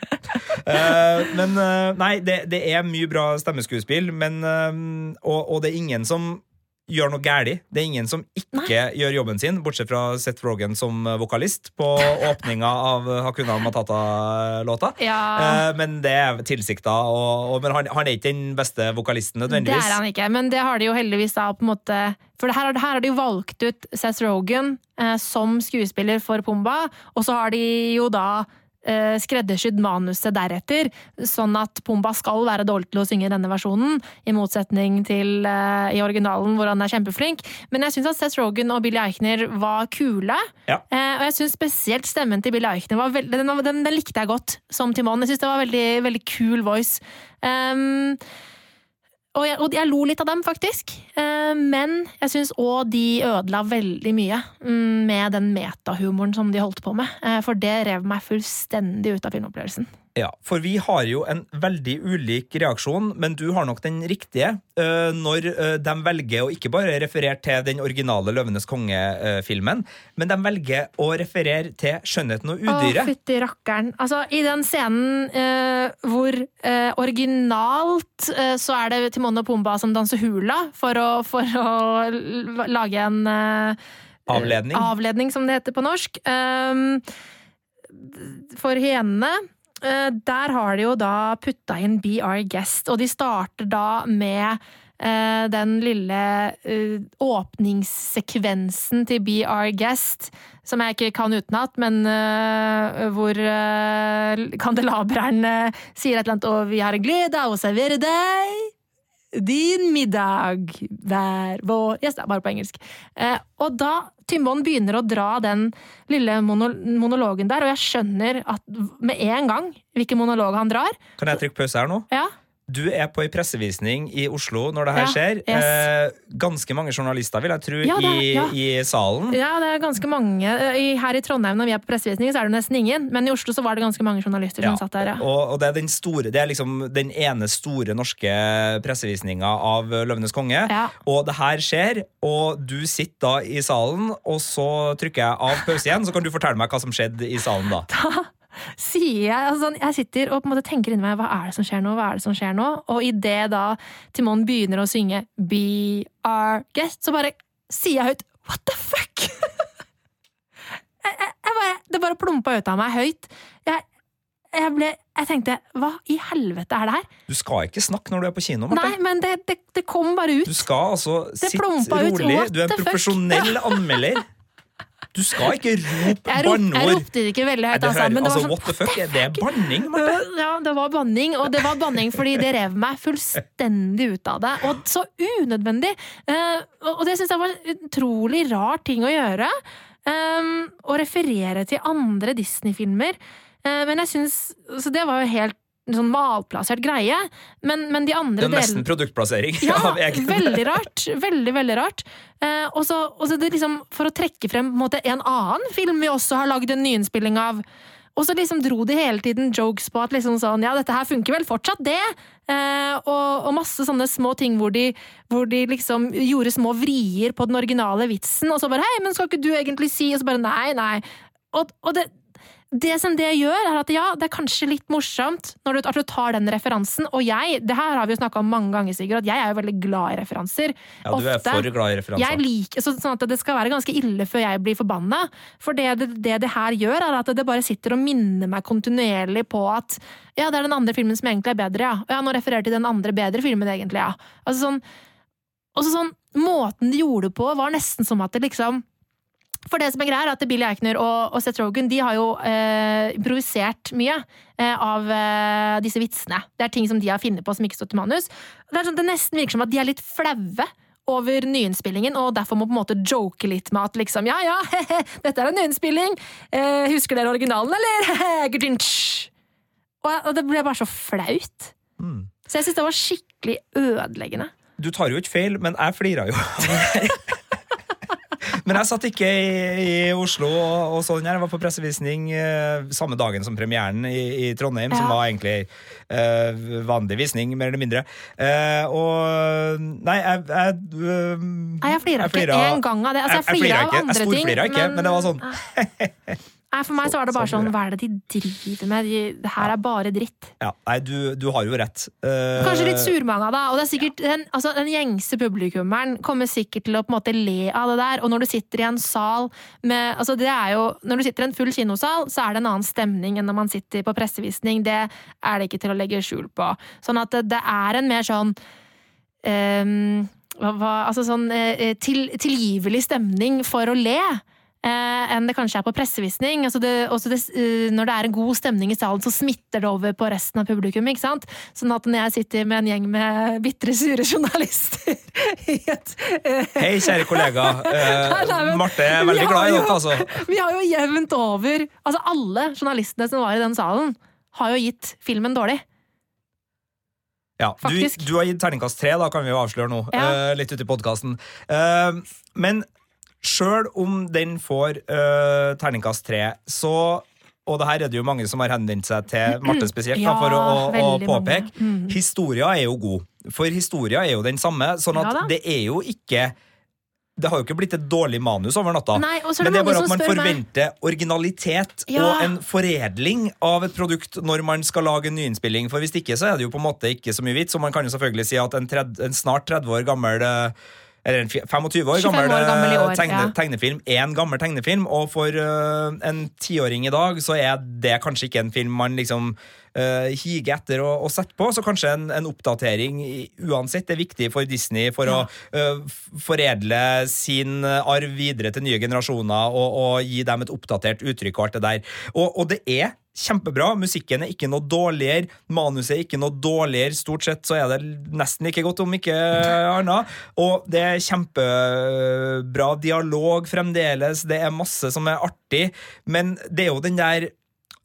Uh, men uh, nei, det, det er mye bra stemmeskuespill, men, uh, og, og det er ingen som gjør noe galt. Det er ingen som ikke gjør jobben sin, bortsett fra Seth Rogan som vokalist på åpninga av Hakuna Matata-låta. Ja, Eh, men det er tilsikta, men han, han er ikke den beste vokalisten nødvendigvis. det er han ikke, men det har de jo heldigvis da på en måte For det her, her har de jo valgt ut Seth Rogan eh, som skuespiller for Pumba, og så har de jo da eh, skreddersydd manuset deretter, sånn at Pumba skal være dårlig til å synge denne versjonen, i motsetning til uh, i originalen hvor han er kjempeflink. Men jeg syns at Seth Rogan og Billy Eichner var kule. Ja. Uh, og jeg syns spesielt stemmen til Billy Eichner var veldig, den, den, den likte jeg godt som Timon. Jeg syns det var veldig, veldig kul voice. Um, og jeg, og jeg lo litt av dem, faktisk. Eh, men jeg syns òg de ødela veldig mye mm, med den metahumoren som de holdt på med. Eh, for det rev meg fullstendig ut av filmopplevelsen. Ja, for vi har jo en veldig ulik reaksjon, men du har nok den riktige uh, når uh, de velger å ikke bare referere til den originale Løvenes konge-filmen, men de velger å referere til Skjønnheten og udyret. Å, fytti rakkeren. Altså, i den scenen eh, hvor originalt så er det Timon og Pumba som danser hula for å, for å lage en avledning. avledning, som det heter på norsk. Um, for hyenene Eh, der har de jo da putta inn Be Our Guest, og de starter da med eh, den lille uh, åpningssekvensen til Be Our Guest, som jeg ikke kan utenat, men hvor kandelaberen sier et eller annet 'og vi har glede av å servere deg' din middag hver vår Yes, det er bare på engelsk. Eh, og da Timon begynner å dra den lille monologen der, og jeg skjønner at med en gang hvilken monolog han drar Kan jeg trykke pause her nå? Ja. Du er på ei pressevisning i Oslo når det her ja, skjer. Yes. Eh, ganske mange journalister, vil jeg tro, ja, det, ja. I, i, salen. Ja, det er ganske mange. Her i Trondheim når vi er på pressevisning, så er det nesten ingen. Men i Oslo så var det ganske mange journalister som satt der. Og, og, det er den store, det er liksom den ene store norske pressevisninga av Løvenes konge. Og det her skjer, og du sitter da i salen, og så trykker jeg av pause igjen, så kan du fortelle meg hva som skjedde i salen da. Da sier jeg altså, Jeg sitter og på en måte tenker inni meg hva er det som skjer nå, hva er det som skjer nå? Og idet da Timon begynner å synge Be our guest, så bare sier jeg høyt What the fuck? jeg, jeg, jeg bare, det bare plumpa ut av meg høyt. Jeg, jeg, ble, jeg tenkte hva i helvete er det her? Du skal ikke snakke når du er på kino. Martha. Nei, men det, det, det, kom bare ut. Du skal altså sitte rolig. Ut. Du er en profesjonell anmelder. Du skal ikke rope banneord. Jeg ropte det ikke veldig høyt, altså. Men det altså, var sånn, what the fuck? Er det banning, Marte? Ja, det var banning, og det var banning fordi det rev meg fullstendig ut av det. Og så unødvendig! Eh, og det syns jeg var en utrolig rar ting å gjøre. Eh, å referere til andre Disney-filmer. Eh, men jeg syns Så det var jo helt sånn malplassert greie. Men, men de andre delene Nesten produktplassering ja, Veldig rart. Veldig, veldig rart. Eh, og så liksom, For å trekke frem en, måte, en annen film vi også har lagd en nyinnspilling av. Og så liksom dro de hele tiden jokes på at liksom sånn, ja, dette her funker vel fortsatt, det. Eh, og, og, masse sånne små ting hvor de, hvor de, liksom gjorde små vrier på den originale vitsen. Og så bare 'hei, men skal ikke du egentlig si?' Og så bare 'nei, nei'. Og, og det, det som det gjør, er at ja, det er kanskje litt morsomt når du, at du tar den referansen. Og jeg, det her har vi jo snakka om mange ganger, Sigurd, at jeg er jo veldig glad i referanser. Ja, du er for glad i referanser. Jeg liker, så, sånn at Det skal være ganske ille før jeg blir forbanna. For det det, det det, her gjør, er at det bare sitter og minner meg kontinuerlig på at ja, det er den andre filmen som egentlig er bedre, ja. Og Ja, nå refererer til den andre bedre filmen, egentlig, ja. Altså sånn, også sånn, Måten de gjorde det på, var nesten som at det liksom for det som er greia er at Billy Eichner og, og Seth Rogan de har jo eh, improvisert mye eh, av eh, disse vitsene. Det er ting som de har funnet på som ikke står til manus. Det, sånn, det, nesten virker som at de er litt flaue over nyinnspillingen, og derfor må på en måte joke litt med at liksom ja ja, he-he, dette er en nyinnspilling, eh, husker dere originalen, eller? og, og det ble bare så flaut. Mm. Så jeg syns det var skikkelig ødeleggende. Du tar jo ikke feil, men jeg flira jo. Men jeg satt ikke i, i Oslo og, og så den her. Jeg var på pressevisning eh, samme dagen som premieren i, i Trondheim, ja. som var egentlig eh, vanlig visning, mer eller mindre. Eh, og Nei, jeg Jeg, nei, jeg flira ikke en gang av det. Altså, jeg, jeg flira av andre ting. Jeg storflira ikke, men, men det var sånn Nei, For meg så var det bare sånn, hva er det de driver med? De, det her er bare dritt. Ja, Nei, du, du har jo rett. Uh... Kanskje litt surmanga, da. Og det er sikkert, den, altså, den gjengse publikummeren kommer sikkert til å på en måte le av det der. Og når du sitter i en sal med altså det er jo, Når du sitter i en full kinosal, så er det en annen stemning enn når man sitter på pressevisning. Det er det ikke til å legge skjul på. Sånn at det, det er en mer sånn um, hva, altså sånn uh, til, tilgivelig stemning for å le eh, enn det kanskje er på pressevisning. Altså det, det, uh, når det er en god stemning i salen, så smitter det over på resten av publikum. ikke sant? Sånn at når jeg sitter med en gjeng med bitre, sure journalister i et uh, Hei, kjære kollega. Uh, Marte er veldig glad i dette, altså. Vi har jo jevnt over Altså, alle journalistene som var i den salen, har jo gitt filmen dårlig. Ja, du, du, har gitt terningkast tre, da kan vi jo avsløre nå. Ja. Uh, litt ute i podkasten. Uh, men Sjøl om den får uh, terningkast tre, så og det her er det jo mange som har henvendt seg til Marte spesielt, da, for å, å, påpeke. Mm. Historia er jo god, for historia er jo den samme, sånn at Ja det er jo ikke det har jo ikke blitt et dårlig manus over natta. Nei, det Men det er bare at man forventer meg- originalitet Ja. og en foredling av et produkt når man skal lage en nyinnspilling. For hvis ikke, så er det jo på en måte ikke så mye vits. Og man kan jo selvfølgelig si at en, tredje, en snart 30 år gammel eh, eller en 25 år 25 gammel, år gammel eh, år, tegne, ja. tegnefilm en gammel tegnefilm, og for uh, en tiåring i dag så er det kanskje ikke en film man liksom uh, higer etter å, å sette på. Så kanskje en, en oppdatering uansett er viktig for Disney for Ja. å uh, foredle sin arv videre til nye generasjoner og, og gi dem et oppdatert uttrykk og alt det der. Og, og det er kjempebra. Musikken er ikke noe dårligere, manuset er ikke noe dårligere. Stort sett så er det nesten like godt, om ikke annet. Og det er kjempebra dialog fremdeles, det er masse som er artig, men det er jo den der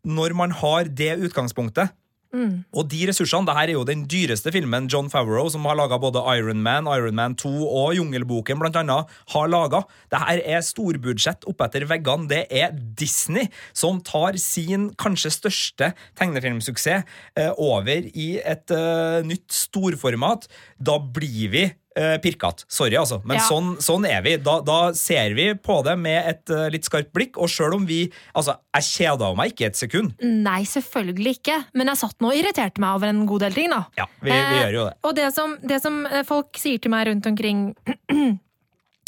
Når man har det utgangspunktet Mm. og de ressursene, det her er jo den dyreste filmen John Favreau, som har laga både Iron Man, Iron Man 2 og Jungelboken, blant annet, har laga. Det her er storbudsjett oppetter veggene. Det er Disney som tar sin kanskje største tegnefilmsuksess eh, over i et eh, nytt storformat. Da blir vi uh, pirkete. Sorry, altså. Men Ja. sånn, sånn er vi. Da, da ser vi på det med et uh, litt skarpt blikk, og sjøl om vi Altså, jeg kjeda meg ikke et sekund. Nei, selvfølgelig ikke. Men jeg satt nå og irriterte meg over en god del ting, da. Ja, vi, vi Eh, gjør jo det. Og det som, det som eh, folk sier til meg rundt omkring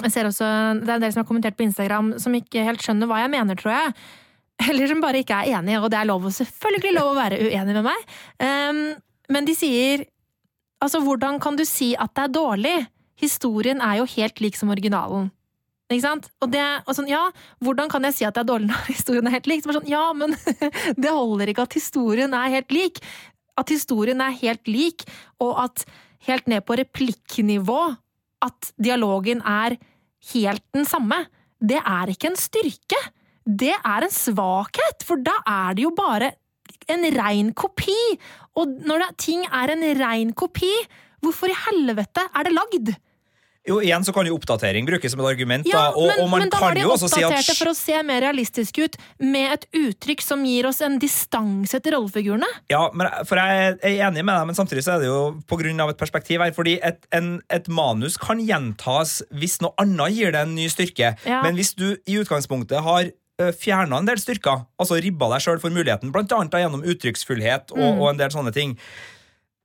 Jeg ser også, Det er en del som har kommentert på Instagram som ikke helt skjønner hva jeg mener, tror jeg. Eller som bare ikke er enige, og det er lov, å- selvfølgelig lov å være uenig med meg. Um, men de sier Altså, hvordan kan du si at det er dårlig? Historien er jo helt lik som originalen. Ikke sant? Og det, og sånn, ja, hvordan kan jeg si at det er dårlig når historien er helt lik? Sånn, ja, men det holder ikke at historien er helt lik. At historien er helt lik, og at helt ned på replikknivå at dialogen er helt den samme, det er ikke en styrke. Det er en svakhet, for da er det jo bare en rein kopi. Og når det, ting er en rein kopi, hvorfor i helvete er det lagd? Jo, igjen så kan jo oppdatering brukes som et argument, Ja, da. Og, men, og man men da kan jo også si at oppdaterte for å se mer realistiske ut, med et uttrykk som gir oss en distanse til rollefigurene. Ja, men, for jeg er enig med deg, men samtidig så er det jo på grunn av et perspektiv her. Fordi et, en, et manus kan gjentas hvis noe annet gir det en ny styrke. Ja. Men hvis du i utgangspunktet har fjerna en del styrker, altså ribba deg sjøl for muligheten, annet gjennom uttrykksfullhet og, Mm. og en del sånne ting,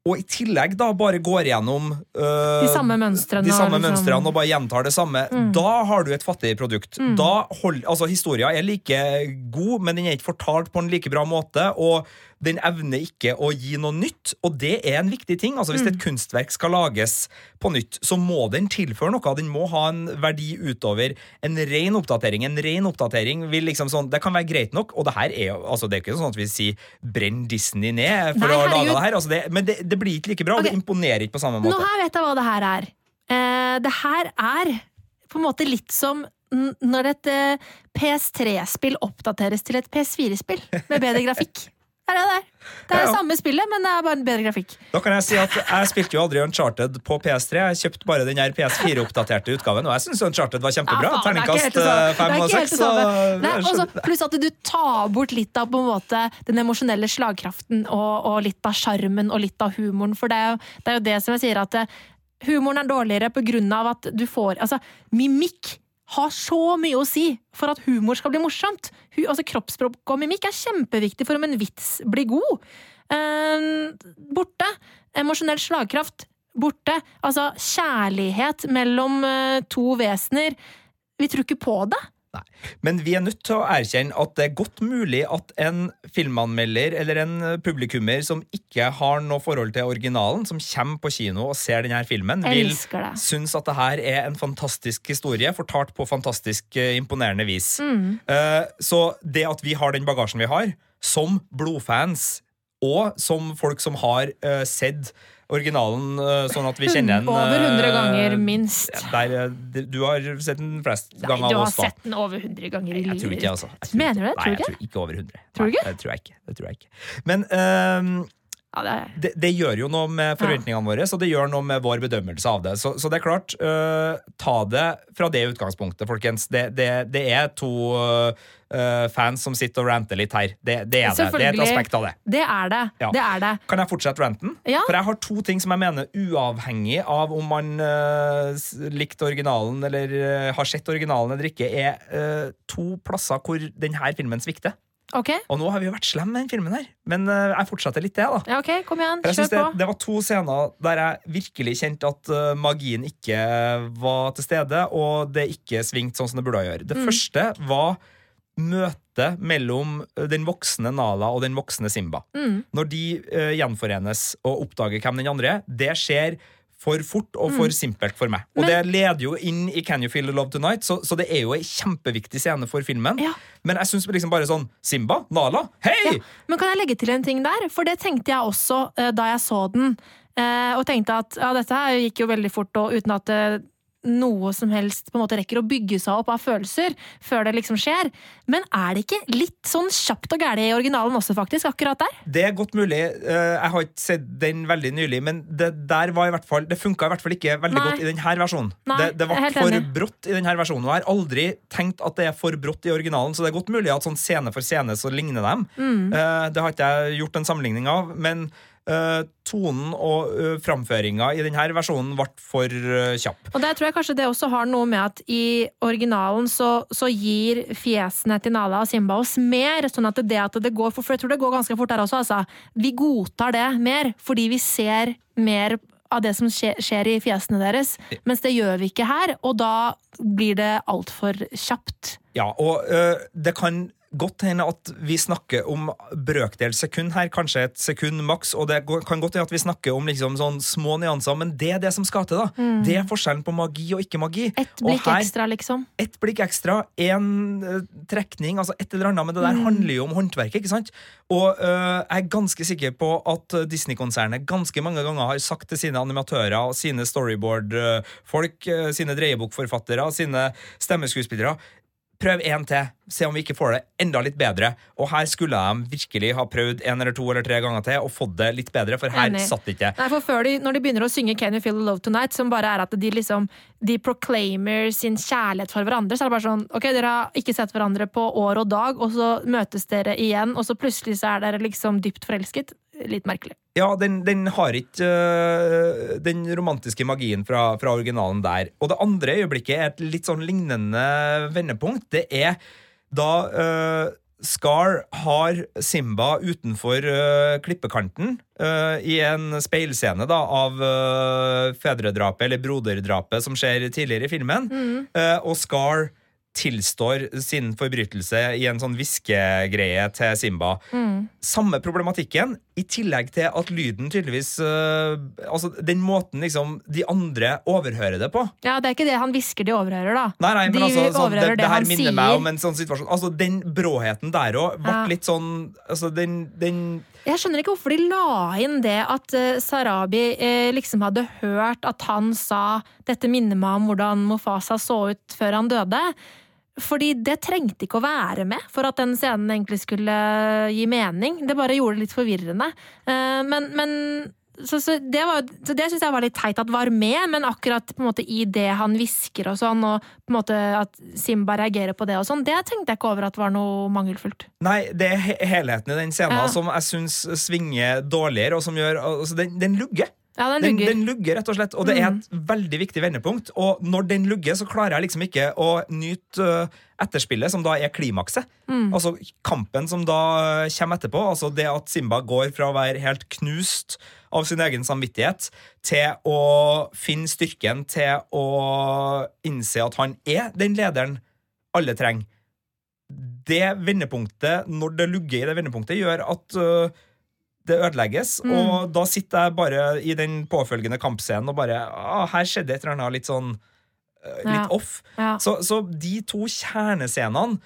og i tillegg da bare går gjennom øh, De samme mønstrene. de samme liksom- mønstrene og bare gjentar det samme, Mm. da har du et fattig produkt. Mm. Da hold, altså Historia er like god, men den er ikke fortalt på en like bra måte. Og den evner ikke å gi noe nytt, og det er en viktig ting. Altså Hvis et Mm. kunstverk skal lages på nytt, så må den tilføre noe. Den må ha en verdi utover en ren oppdatering. En ren oppdatering vil liksom sånn, Det kan være greit nok, og det her er jo altså Det er ikke sånn at vi sier 'brenn Disney ned' for Nei, å lage det her. Altså det, men det, det blir ikke like bra, og det imponerer ikke på samme Nå måte. her vet jeg hva det her er. Uh, det her er på en måte litt som når et eh, PS3-spill oppdateres til et PS4-spill med bedre grafikk. Det er det der. Det er Ja, ja. samme spillet, men det er bare en bedre grafikk. Da kan jeg si at jeg spilte jo aldri Uncharted på PS3. Jeg kjøpte bare den her PS4-oppdaterte utgaven, og jeg syns Uncharted var kjempebra. Ja, er Terningkast helt det samme. eh, fem Det er og ikke helt seks. skjønner- pluss at du tar bort litt av på en måte den emosjonelle slagkraften og, og litt av sjarmen og litt av humoren. For det er, jo, det er jo det som jeg sier, at eh, humoren er dårligere på grunn av at du får Altså, mimikk har så mye å si for at humor skal bli morsomt. Altså, Kroppsspråk og mimikk er kjempeviktig for om en vits blir god. Eh, borte. Emosjonell slagkraft. Borte. Altså, kjærlighet mellom eh, to vesener. Vi tror ikke på det. Men vi er nødt til å erkjenne at det er godt mulig at en filmanmelder eller en publikummer som ikke har noe forhold til originalen, som kommer på kino og ser denne filmen, vil synes at det her er en fantastisk historie, fortalt på fantastisk eh, imponerende vis. Mm. Eh, Så det at vi har den bagasjen vi har, som blodfans, og som folk som har eh, sett originalen eh, sånn at vi kjenner den Over 100 eh, ganger, minst. Der, eh, du har sett den flest ganger du av har oss, da. sett den over 100 ganger i Jeg tror ikke livet. altså. Jeg tror Mener du det? Nei, Tror du jeg tror ikke over 100. Tror du Nei. Det tror jeg ikke. Det tror jeg ikke. Men ehm, Ja, det det, det gjør jo noe med forventningene våre, og det gjør noe med vår bedømmelse av det. Så, så det er klart, uh, ta det fra det utgangspunktet, folkens. Det, det, det er to uh, fans som sitter og ranter litt her. Det, det er det. Det er et aspekt av det. Det er det. Ja. Det er det. Kan jeg fortsette ranten? Ja. For jeg har to ting som jeg mener, uavhengig av om man uh, likte originalen eller har sett originalen eller ikke, er to plasser hvor denne filmen svikter. Ok, Og nå har vi jo vært slemme med den filmen her, men uh, jeg fortsetter litt det, da. ja, ok, kom igjen. Kjør det, på. det var to scener der jeg virkelig kjente at uh, magien ikke var til stede, og det ikke svingte sånn som det burde gjøre. Det Mm. første var møtet mellom uh, den voksne Nala og den voksne Simba. Mm. Når de uh, gjenforenes og oppdager hvem den andre er, det skjer for fort og for simpelt for meg. Og Mm. Men- det leder jo inn i Can You Feel the Love Tonight, så, så det er jo en kjempeviktig scene for filmen. Ja. Men jeg syns liksom bare sånn Simba, Nala, hei! Men kan jeg legge til en ting der? For det tenkte jeg også uh, da jeg så den. Uh, og tenkte at ja, dette her gikk jo veldig fort, og uten at eh, noe som helst på en måte rekker å bygge seg opp av følelser før det liksom skjer. Men er det ikke litt sånn kjapt og gæli i originalen også, faktisk? Akkurat der? Det er godt mulig. Eh, Jeg har ikke sett den veldig nylig, men det der var i hvert fall Det funka i hvert fall ikke veldig Nei. godt i denne versjonen. Nei, det, det ble for enig. brått i denne versjonen. Og jeg har aldri tenkt at det er for brått i originalen, så det er godt mulig at sånn scene for scene så ligner dem. Mm. Eh, Det har ikke jeg gjort en sammenligning av, men eh, tonen og uh, framføringa i denne versjonen ble for uh, kjapp. Og der tror jeg kanskje det også har noe med at i originalen så, så gir fjesene til Nala og Simba oss mer, sånn at det at det går for, for jeg tror det går ganske fort der også, altså. Vi godtar det mer, fordi vi ser mer av det som skjer, skjer i fjesene deres, mens det gjør vi ikke her, og da blir det altfor kjapt. Ja, og øh, det kan godt hende at vi snakker om brøkdel sekund her, kanskje et sekund maks, og det kan godt hende at vi snakker om liksom sånn små nyanser, men det er det som skal til, da. Det er forskjellen på magi og ikke magi. Ett blikk her- ekstra, liksom. ett blikk ekstra, én trekning, altså et eller annet, men det der Mm. handler jo om håndverket, ikke sant? Og øh, jeg er ganske sikker på at Disney-konsernet ganske mange ganger har sagt til sine animatører sine storyboard-folk, øh, sine dreiebokforfattere, sine stemmeskuespillere Prøv én til, se om vi ikke får det enda litt bedre. Og her skulle de virkelig ha prøvd en eller to eller tre ganger til og fått det litt bedre, for her Enig. satt det ikke. Nei, for før de, Når de begynner å synge Can You Feel the Love Tonight, som bare er at de liksom De proclaimer sin kjærlighet for hverandre, så er det bare sånn Ok, dere har ikke sett hverandre på år og dag, og så møtes dere igjen, og så plutselig så er dere liksom dypt forelsket. Litt merkelig. Ja, den, den har ikke uh, den romantiske magien fra, fra originalen der. Og det andre øyeblikket er et litt sånn lignende vendepunkt. Det er da uh, Scar har Simba utenfor uh, klippekanten i en speilscene da, av fedredrapet, eller broderdrapet, som skjer tidligere i filmen. Eh, og Scar tilstår sin forbrytelse i en sånn hviskegreie til Simba. Samme problematikken, i tillegg til at lyden tydeligvis uh, Altså den måten liksom de andre overhører det på. Ja, det er ikke det han hvisker de overhører, da. Nei, nei, men de altså, sånn, det, det, det, her minner sier. meg om en sånn situasjon. Altså, Den bråheten der òg ble Ja. litt sånn Altså, den, den Jeg skjønner ikke hvorfor de la inn det at uh, Sarabi uh, liksom hadde hørt at han sa 'dette minner meg om hvordan Mofasa så ut før han døde'. Fordi det trengte ikke å være med for at den scenen egentlig skulle gi mening. Det bare gjorde det litt forvirrende. Eh, Men, men så, så det, var- så det syns jeg var litt teit at var med, men akkurat måte i det han hvisker og sånn, og på en måte at Simba reagerer på det og sånn, det tenkte jeg ikke over at var noe mangelfullt. Nei, det er helheten i den scenen Ja. som jeg syns svinger dårligere, og som gjør Altså, den, den lugger. Ja, den Den, lugger. den lugger, rett og slett. Og det er et veldig viktig vendepunkt. Og når den lugger, så klarer jeg liksom ikke å nyte øh, etterspillet, som da er klimakset. Altså kampen som da øh, kommer etterpå. Altså det at Simba går fra å være helt knust av sin egen samvittighet til å finne styrken til å innse at han er den lederen alle trenger. Det vendepunktet, når det lugger i det vendepunktet, gjør at øh, det ødelegges, Mm. og da sitter jeg bare i den påfølgende kampscenen og bare ah, Her skjedde et eller annet litt sånn øh, Litt Ja. off. Ja. Så, så de to kjernescenene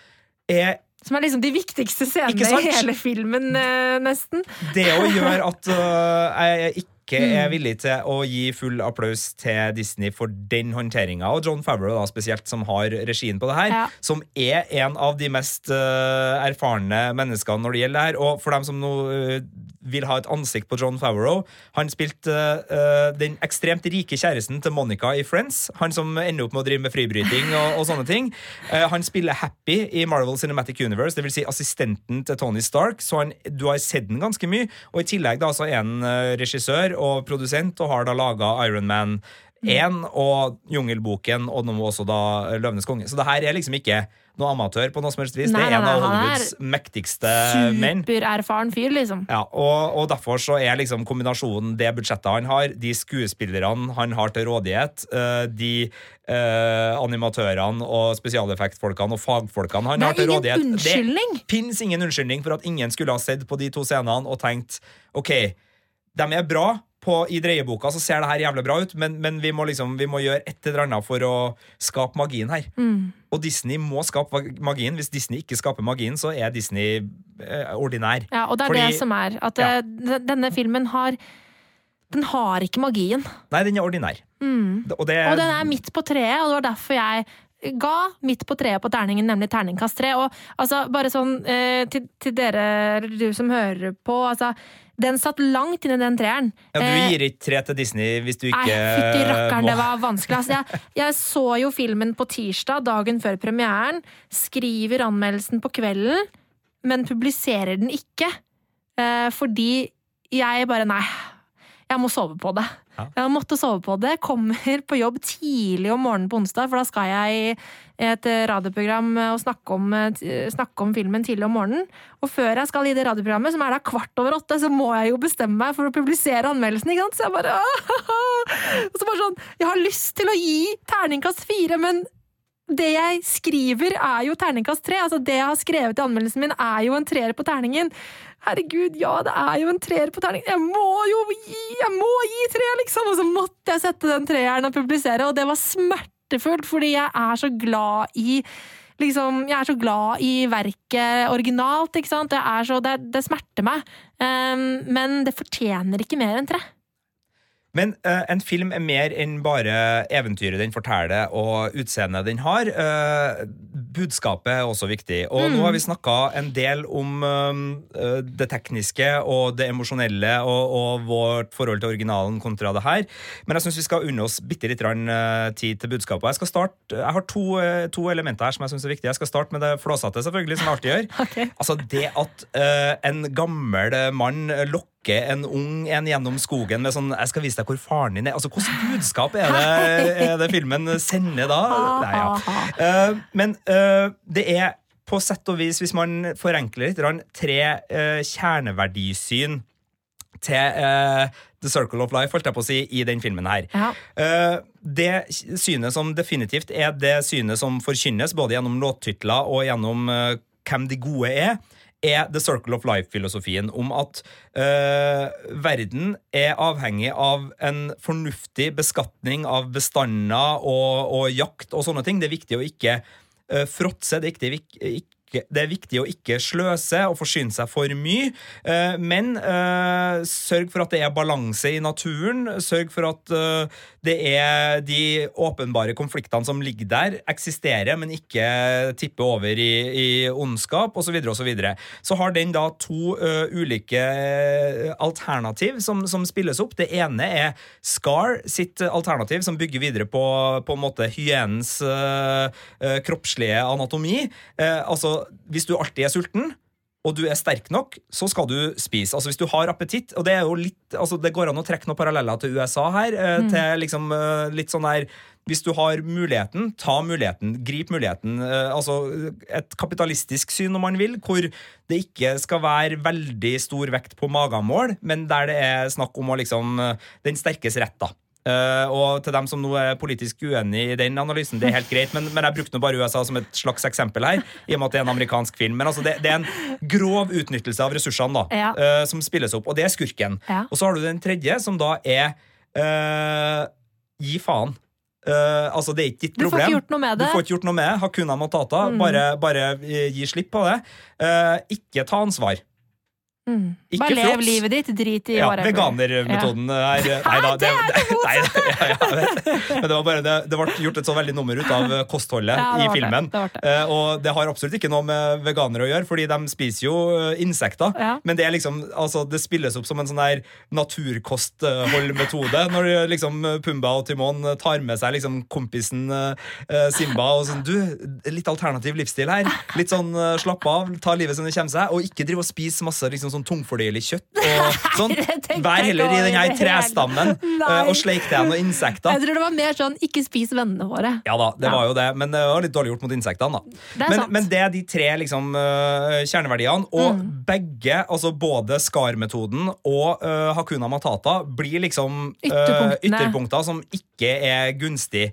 er Som er liksom de viktigste scenene i hele filmen, eh, nesten. det å gjøre at uh, jeg ikke Mm. er villig til å gi full applaus til Disney for den håndteringa, og John Favreau da spesielt, som har regien på det her, Ja. som er en av de mest uh, erfarne menneskene når det gjelder det her. Og for dem som nå øh, vil ha et ansikt på John Favreau. Han spilte uh, den ekstremt rike kjæresten til Monica i Friends. Han som ender opp med å drive med fribryting og, og sånne ting. Uh, han spiller Happy i Marvel Cinematic Universe, dvs. Si assistenten til Tony Stark. Så han, du har sett den ganske mye. Og i tillegg da så er han regissør og produsent og har da laga Iron Man 1 og Jungelboken og nå også da Løvenes konge. Så det her er liksom ikke noe amatør på noe som helst vis. Nei, det er en av Hollywoods mektigste menn. Supererfaren fyr, liksom. Ja, og, og derfor så er liksom kombinasjonen det budsjettet han har, de skuespillerne han har til rådighet, eh, de eh, animatørene og spesialeffektfolkene og fagfolkene han har til rådighet unnskyldning. Det fins ingen unnskyldning for at ingen skulle ha sett på de to scenene og tenkt OK, de er bra. På, I dreieboka så ser det her jævlig bra ut, men, men vi, må liksom, vi må gjøre et eller annet for å skape magien her. Mm. Og Disney må skape magien. Hvis Disney ikke skaper magien, så er Disney eh, ordinær. Ja, og det er Fordi- det som er. At Ja. eh, denne filmen har Den har ikke magien. Nei, den er ordinær. Mm. Og det Og den er midt på treet, og det var derfor jeg ga midt på treet på terningen, nemlig terningkast tre. Og altså, bare sånn eh, til, til dere, eller du som hører på, altså Den satt langt inni den treeren. ja, Du Eh, gir ikke tre til Disney hvis du ikke Nei, fytti rakkeren, må. det var vanskelig. Altså, jeg, jeg så jo filmen på tirsdag, dagen før premieren. Skriver anmeldelsen på kvelden, men publiserer den ikke. Eh, fordi jeg bare Nei, jeg må sove på det. Ja. Jeg måtte sove på det. Kommer på jobb tidlig om morgenen på onsdag, for da skal jeg i et radioprogram og snakke om, eh, snakke om filmen tidlig om morgenen. Og før jeg skal i det radioprogrammet, som er da kvart over åtte, så må jeg jo bestemme meg for å publisere anmeldelsen. ikke sant? Så jeg bare Og så bare sånn Jeg har lyst til å gi terningkast fire, men det jeg skriver, er jo terningkast tre. Altså, det jeg har skrevet i anmeldelsen min, er jo en treer på terningen. Herregud, ja, det er jo en treer på terningen. Jeg må jo gi Jeg må gi tre, liksom! Og så måtte jeg sette den treeren og publisere, og det var smertefullt, fordi jeg er så glad i Liksom, jeg er så glad i verket originalt. ikke sant? Så, det, det smerter meg. Um, men det fortjener ikke mer enn tre. Men uh, en film er mer enn bare eventyret den forteller og utseendet den har. Uh, budskapet er også viktig. Og nå har vi snakka en del om uh, det tekniske og det emosjonelle og, og vårt forhold til originalen kontra det her. Men jeg syns vi skal unne oss bitte litt tid til budskapet. Jeg skal starte, jeg har to, to elementer her som jeg syns er viktige. Jeg skal starte med det flåsete, selvfølgelig, som jeg alltid gjør. Okay. Altså det at en gammel mann lokker en ung en gjennom skogen med sånn 'Jeg skal vise deg hvor faren din er'. Altså, Hvilket budskap er det, er det filmen sender da? Nei, ja. Eh, men eh, det er på sett og vis, hvis man forenkler litt, tre eh, kjerneverdisyn til The Circle of Life, holdt jeg på å si, i den filmen her. Ja. Det synet som definitivt er det synet som forkynnes, både gjennom låttitler og gjennom hvem de gode er, er The Circle of Life-filosofien om at eh, verden er avhengig av en fornuftig beskatning av bestander og, og jakt og sånne ting. Det er viktig å ikke eh, fråtse. Det er viktig, det er viktig å ikke sløse og forsyne seg for mye, eh, men uh, sørg for at det er balanse i naturen. Sørg for at eh, det er de åpenbare konfliktene som ligger der, eksisterer, men ikke tipper over i, i ondskap, osv. Så, videre, og så, så har den da to eh, ulike alternativ som, som spilles opp. Det ene er Scar sitt alternativ, som bygger videre på, på en måte hyenens eh, eh, kroppslige anatomi. Eh, altså, hvis du alltid er sulten, og du er sterk nok, så skal du spise. Altså Hvis du har appetitt Og det er jo litt altså Det går an å trekke noen paralleller til USA her. Mm. Til liksom eh, litt sånn der Hvis du har muligheten, ta muligheten. Grip muligheten. Eh, altså Et kapitalistisk syn, om man vil, hvor det ikke skal være veldig stor vekt på magemål, men der det er snakk om å liksom eh, den sterkes rett, da. Eh, og til dem som nå er politisk uenig i den analysen, det er helt greit, men, men jeg brukte nå bare USA som et slags eksempel her, i og med at det er en amerikansk film. Men altså, det, det er en grov utnyttelse av ressursene da, Ja. uh, som spilles opp, og det er skurken. Ja. Og så har du den tredje, som da er uh, gi faen. Altså, det er ikke ditt Du får problem. ikke gjort noe med Du får ikke gjort noe med det. Hakuna matata. Mm. Bare, bare gi slipp på det. Ikke ta ansvar. Mm. Bare lev livet ditt, drit i Ja, whatever. veganermetoden her Nei da. Det, det, nei, ja, ja. Men det var bare det, det ble gjort et så veldig nummer ut av kostholdet Ja, i filmen. Eh, og det har absolutt ikke noe med veganere å gjøre, fordi de spiser jo eh, insekter. Ja. Men det er liksom, altså, det spilles opp som en sånn der naturkostholdmetode. Når liksom Pumba og Timon tar med seg liksom kompisen eh, Simba og sånn Du, litt alternativ livsstil her. Litt sånn eh, slapp av, ta livet som det kommer seg, og ikke drive og spise masse liksom, sånn tungfordøyelig kjøtt. Og sånn. Vær heller i denne den her trestammen eh, og sleik deg noen insekter. Jeg tror det var mer sånn 'ikke spis vennene våre'. Ja da, det Ja. var jo det, men det var litt dårlig gjort mot insektene. da Det men, men det er de tre liksom, øh, kjerneverdiene, og Mm. begge, altså både SCAR-metoden og uh, Hakuna Matata, blir liksom uh, ytterpunkter som ikke er gunstig.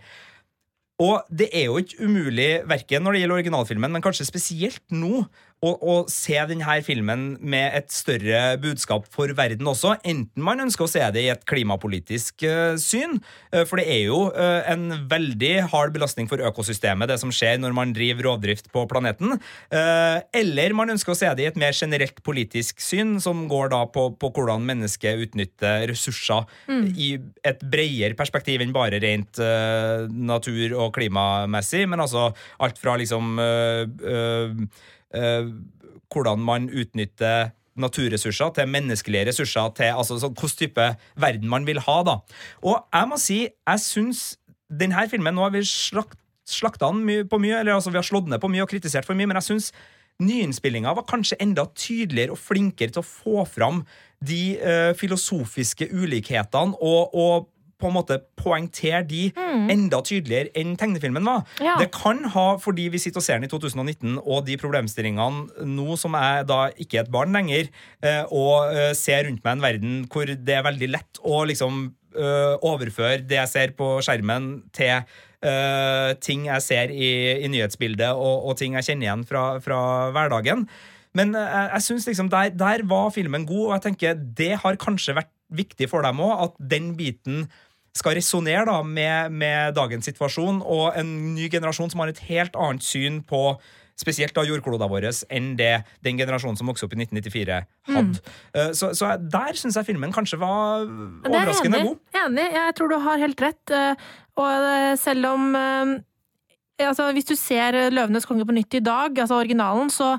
Og det er jo ikke umulig, verken når det gjelder originalfilmen, men kanskje spesielt nå, å, å se denne filmen med et større budskap for verden også. Enten man ønsker å se det i et klimapolitisk uh, syn, uh, for det er jo uh, en veldig hard belastning for økosystemet, det som skjer når man driver rovdrift på planeten. eller man ønsker å se det i et mer generelt politisk syn, som går da på, på hvordan mennesket utnytter ressurser i et bredere perspektiv enn bare rent natur- og klimamessig, men altså alt fra liksom hvordan man utnytter naturressurser til menneskelige ressurser til altså, sånn hvilken type verden man vil ha. da. Og jeg må si, jeg syns denne filmen Nå har vi slakt, slakta den på mye, eller altså vi har slått ned på mye og kritisert for mye, men jeg syns nyinnspillinga var kanskje enda tydeligere og flinkere til å få fram de uh, filosofiske ulikhetene og, og på en måte poengtere de enda tydeligere enn tegnefilmen var. Ja. Det kan ha, fordi vi sitter og ser den i 2019, og de problemstillingene nå som jeg da ikke er et barn lenger, eh, og eh, ser rundt meg en verden hvor det er veldig lett å liksom eh, overføre det jeg ser på skjermen, til ting jeg ser i, i nyhetsbildet, og, og ting jeg kjenner igjen fra, fra hverdagen. Men jeg, jeg synes liksom der, der var filmen god, og jeg tenker det har kanskje vært viktig for dem òg, at den biten skal resonnere da med, med dagens situasjon og en ny generasjon som har et helt annet syn på spesielt da jordkloden vår enn det den generasjonen som vokste opp i 1994 hadde. Mm. Så, så der syns jeg filmen kanskje var overraskende god. enig. god. Enig. Jeg tror du har helt rett. eh, Og eh, selv om eh, altså, Hvis du ser 'Løvenes konge' på nytt i dag, altså originalen, så,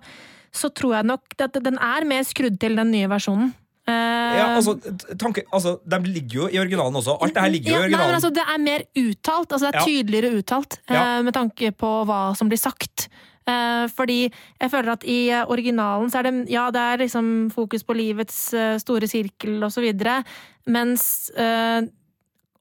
så tror jeg nok at den er mer skrudd til den nye versjonen. Eh, Ja, altså, tanke, altså, De ligger jo i originalen også. Alt det her ligger jo i originalen. nei, altså, det er mer uttalt. Altså, det er Ja. tydeligere uttalt ja. uh, med tanke på hva som blir sagt. Uh, fordi jeg føler at i eh, originalen så er det Ja, det er liksom fokus på livets uh, store sirkel og så videre, mens eh,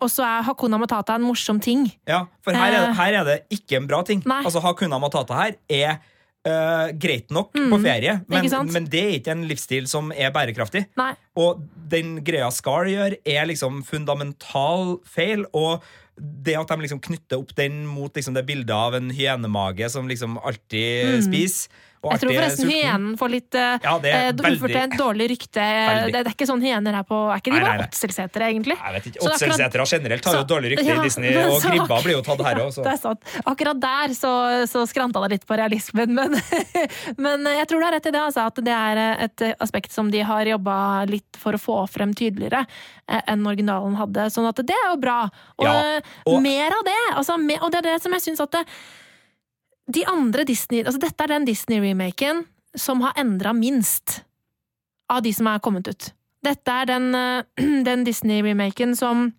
også er Hakuna Matata en morsom ting. Ja, For her er, Eh. her er det ikke en bra ting. Nei. Altså Hakuna Matata her er eh, greit nok på ferie, men, Mm. men det er ikke en livsstil som er bærekraftig. Nei. Og den greia Scar gjør, er liksom fundamental feil. Og det at de liksom knytter opp den mot liksom det bildet av en hyenemage som liksom alltid spiser. Og. Jeg tror forresten hyenen får litt eh, Ja, det er eh, ufortjent dårlig rykte. Veldig. Det, er ikke sånn hyener her på Er ikke de Nei, nei, bare åtselsetere, egentlig? Jeg vet ikke, Åtselsetere generelt har jo så- dårlig rykte ja, i Disney, og så- Gribba blir jo tatt her òg. Er sant. Akkurat der så, så skranta det litt på realismen, men, men jeg tror du har rett i det, altså, at det er et aspekt som de har jobba litt for å få frem tydeligere eh, enn originalen hadde. Sånn at det er jo bra. Og, Ja, og- mer av det! Altså, og det er det som jeg syns at det, de andre Disney Altså, dette er den Disney-remaken som har endra minst av de som er kommet ut. Dette er den, eh, den Disney-remaken som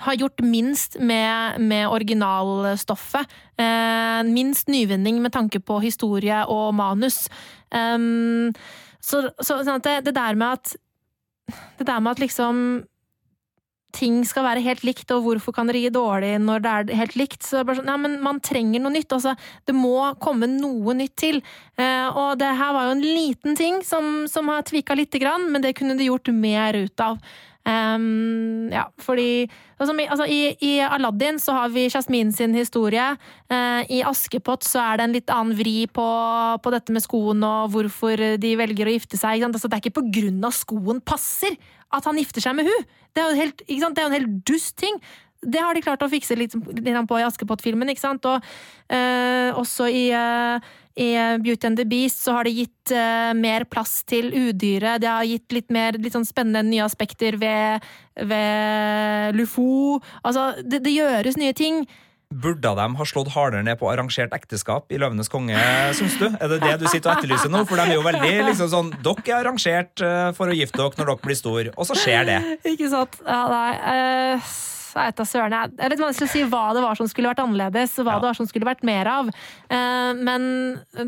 har gjort minst med, med originalstoffet. Eh, minst nyvinning med tanke på historie og manus. Um, så så sånn det, det der med at Det der med at liksom ting skal være helt likt, og hvorfor kan det gi dårlig når det er helt likt? Så bare sånn, ja, men Man trenger noe nytt. altså Det må komme noe nytt til. Eh, og det her var jo en liten ting som, som har tvika lite grann, men det kunne de gjort mer ut av. Um, ja, fordi altså, altså, i, I Aladdin så har vi Jasmin sin historie. Uh, I Askepott så er det en litt annen vri på, på dette med skoen og hvorfor de velger å gifte seg. Altså, det er ikke på grunn av skoen passer at han gifter seg med hun! Det er jo helt? Det er en helt dust ting. Det har de klart å fikse litt, litt på i Askepott-filmen, ikke sant? Og eh, også i, eh, i Beauty and the Beast så har det gitt uh, mer plass til udyret. Det har gitt litt mer litt sånn spennende nye aspekter ved, ved Lufo. Altså, det, det gjøres nye ting. Burde de ha slått hardere ned på arrangert ekteskap i Løvenes konge, syns du? Er det det du sitter og etterlyser nå? For de er jo veldig liksom sånn Dere er arrangert eh, for å gifte dere når dere blir stor, og så skjer det. Ikke sant. Ja, nei. Uh. Det er litt vanskelig å si hva det var som skulle vært annerledes, og hva ja. det var som skulle vært mer av. Uh, men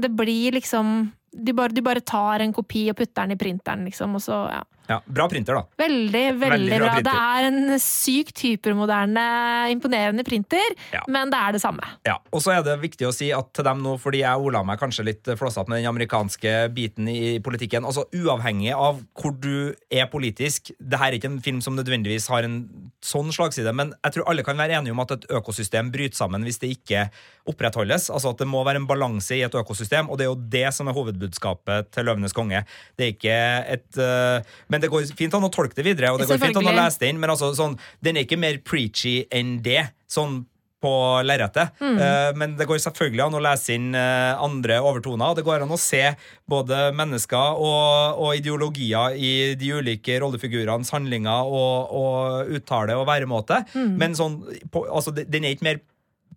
det blir liksom du bare, de bare, tar en kopi og putter den i printeren, liksom, og så ja. Ja, Bra printer, da. Veldig, veldig, veldig bra. bra. Det er en sykt hypermoderne, imponerende printer, ja. men det er det samme. Ja, Og så er det viktig å si at til dem nå, fordi jeg ola meg kanskje litt flåsete med den amerikanske biten i politikken altså Uavhengig av hvor du er politisk, det her er ikke en film som nødvendigvis har en sånn slagside, men jeg tror alle kan være enige om at et økosystem bryter sammen hvis det ikke opprettholdes. Altså at det må være en balanse i et økosystem, og det er jo det som er hovedbudskapet til Løvenes konge. Det er ikke et uh, men det går fint an å tolke det videre, og det går fint an å lese det inn, men altså, sånn, den er ikke mer preachy enn det. sånn på lerretet. Mm. Uh, men det går selvfølgelig an å lese inn uh, andre overtoner. Og det går an å se både mennesker og, og ideologier i de ulike rollefigurenes handlinger og, og uttale og væremåte. Mm. Men sånn, på, altså, den er ikke mer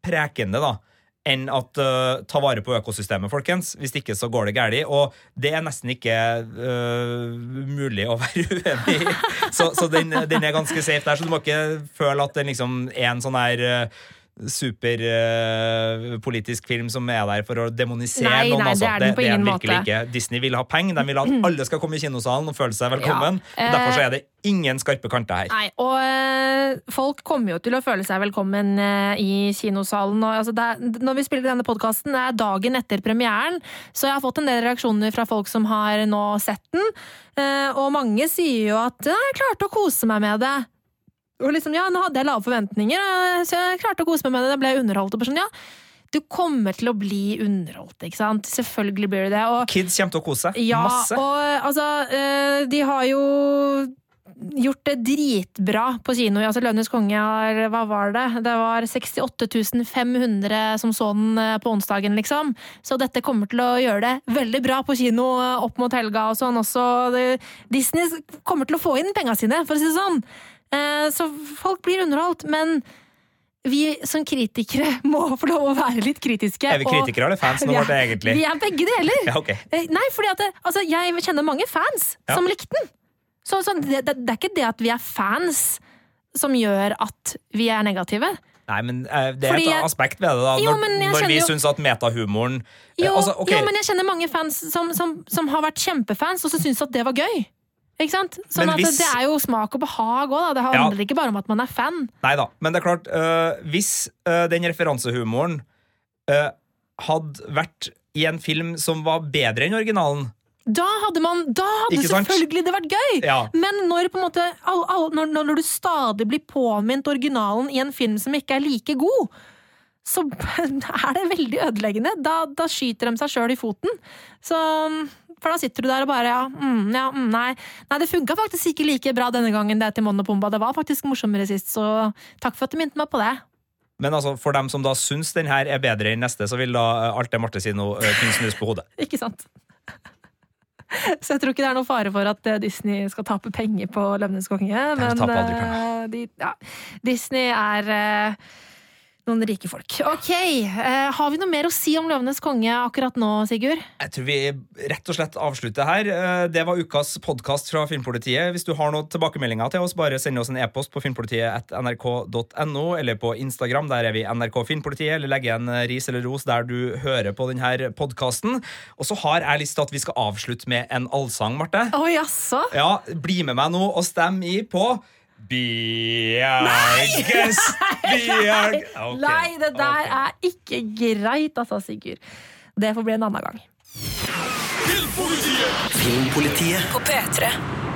prekende, da enn at uh, ta vare på økosystemet, folkens. Hvis ikke så går det galt. Og det er nesten ikke uh, mulig å være uenig i. Så, så den, den, er ganske safe der, så du må ikke føle at den liksom er en sånn her uh, superpolitisk uh, film som er der for å demonisere nei, noen. Nei, altså. det er den på ingen måte. Ikke. Disney vil ha penger. De vil at alle skal komme i kinosalen og føle seg velkommen. Ja. Uh, Derfor er det ingen skarpe kanter her. Nei, og uh, folk kommer jo til å føle seg velkommen i kinosalen. Og, altså, er, når vi spiller denne podkasten, er dagen etter premieren, så jeg har fått en del reaksjoner fra folk som har nå sett den. og mange sier jo at 'jeg klarte å kose meg med det'. Og liksom, ja, nå hadde jeg lave forventninger, så jeg klarte å kose meg med det. Det ble underholdt. Og sånn, ja, du kommer til å bli underholdt, ikke sant? Selvfølgelig blir du det. Og, Kids kommer til å kose seg. Ja, Masse. Og altså, eh, de har jo gjort det dritbra på kino. Altså, Lønnes konge har Hva var det? Det var 68 500 som så den eh, på onsdagen, liksom. Så dette kommer til å gjøre det veldig bra på kino eh, opp mot helga og sånn også. Disney kommer til å få inn penga sine, for å si det sånn. Eh, så folk blir underholdt, men vi som kritikere må få lov å være litt kritiske. Er vi kritikere eller fans nå, vårt egentlig? Vi er begge deler. Ja, okay. Eh, nei, fordi at det, altså, jeg kjenner mange fans ja. som likte den. Så, så det, det, det, er ikke det at vi er fans som gjør at vi er negative. Nei, men Det er Fordi et aspekt ved det, da. Jo, når, når vi jo... syns at metahumoren jo, altså, okay. jo, men jeg kjenner mange fans som, som, som har vært kjempefans, og som syns at det var gøy. Ikke sant? Sånn hvis, at Det er jo smak og behag òg. Det handler ja. ikke bare om at man er fan. Nei da, men det er klart uh, Hvis uh, den referansehumoren uh, hadde vært i en film som var bedre enn originalen da hadde, man, da hadde selvfølgelig det vært gøy! Ja. Men når, måte, all, all, når, når, du stadig blir påminnet originalen i en film som ikke er like god, så er det veldig ødeleggende. Da, da skyter de seg sjøl i foten. Så for da sitter du der og bare ja, mm, ja mm, nei. nei. det funka faktisk ikke like bra denne gangen det til Monopomba. Det var faktisk morsommere sist, så takk for at du minte meg på det. Men altså, for dem som da syns den her er bedre enn neste, så vil da eh, alt det Marte sier nå, uh, kunne snus på hodet. ikke sant. Så jeg tror ikke det er noen fare for at eh, Disney skal tape penger på Løvenes konge. Men de, ja, Disney er noen rike folk. Ok, uh, Har vi noe mer å si om Løvenes konge akkurat nå, Sigurd? Jeg tror vi rett og slett avslutter her. Uh, det var ukas podkast fra Filmpolitiet. Hvis du har noen tilbakemeldinger til oss, bare send oss en e-post på filmpolitiet.nrk.no, eller på Instagram, der er vi NRK Filmpolitiet, eller legge en ris eller ros der du hører på denne podkasten. Og så har jeg lyst til at vi skal avslutte med en allsang, Marte. Oh, jaså? Ja, Bli med meg nå og stem i på Bjerges Bjerg... Okay. Nei, det der okay. er ikke greit, altså, Sigurd. Det får bli en annen gang. Filmpolitiet. Filmpolitiet på P3.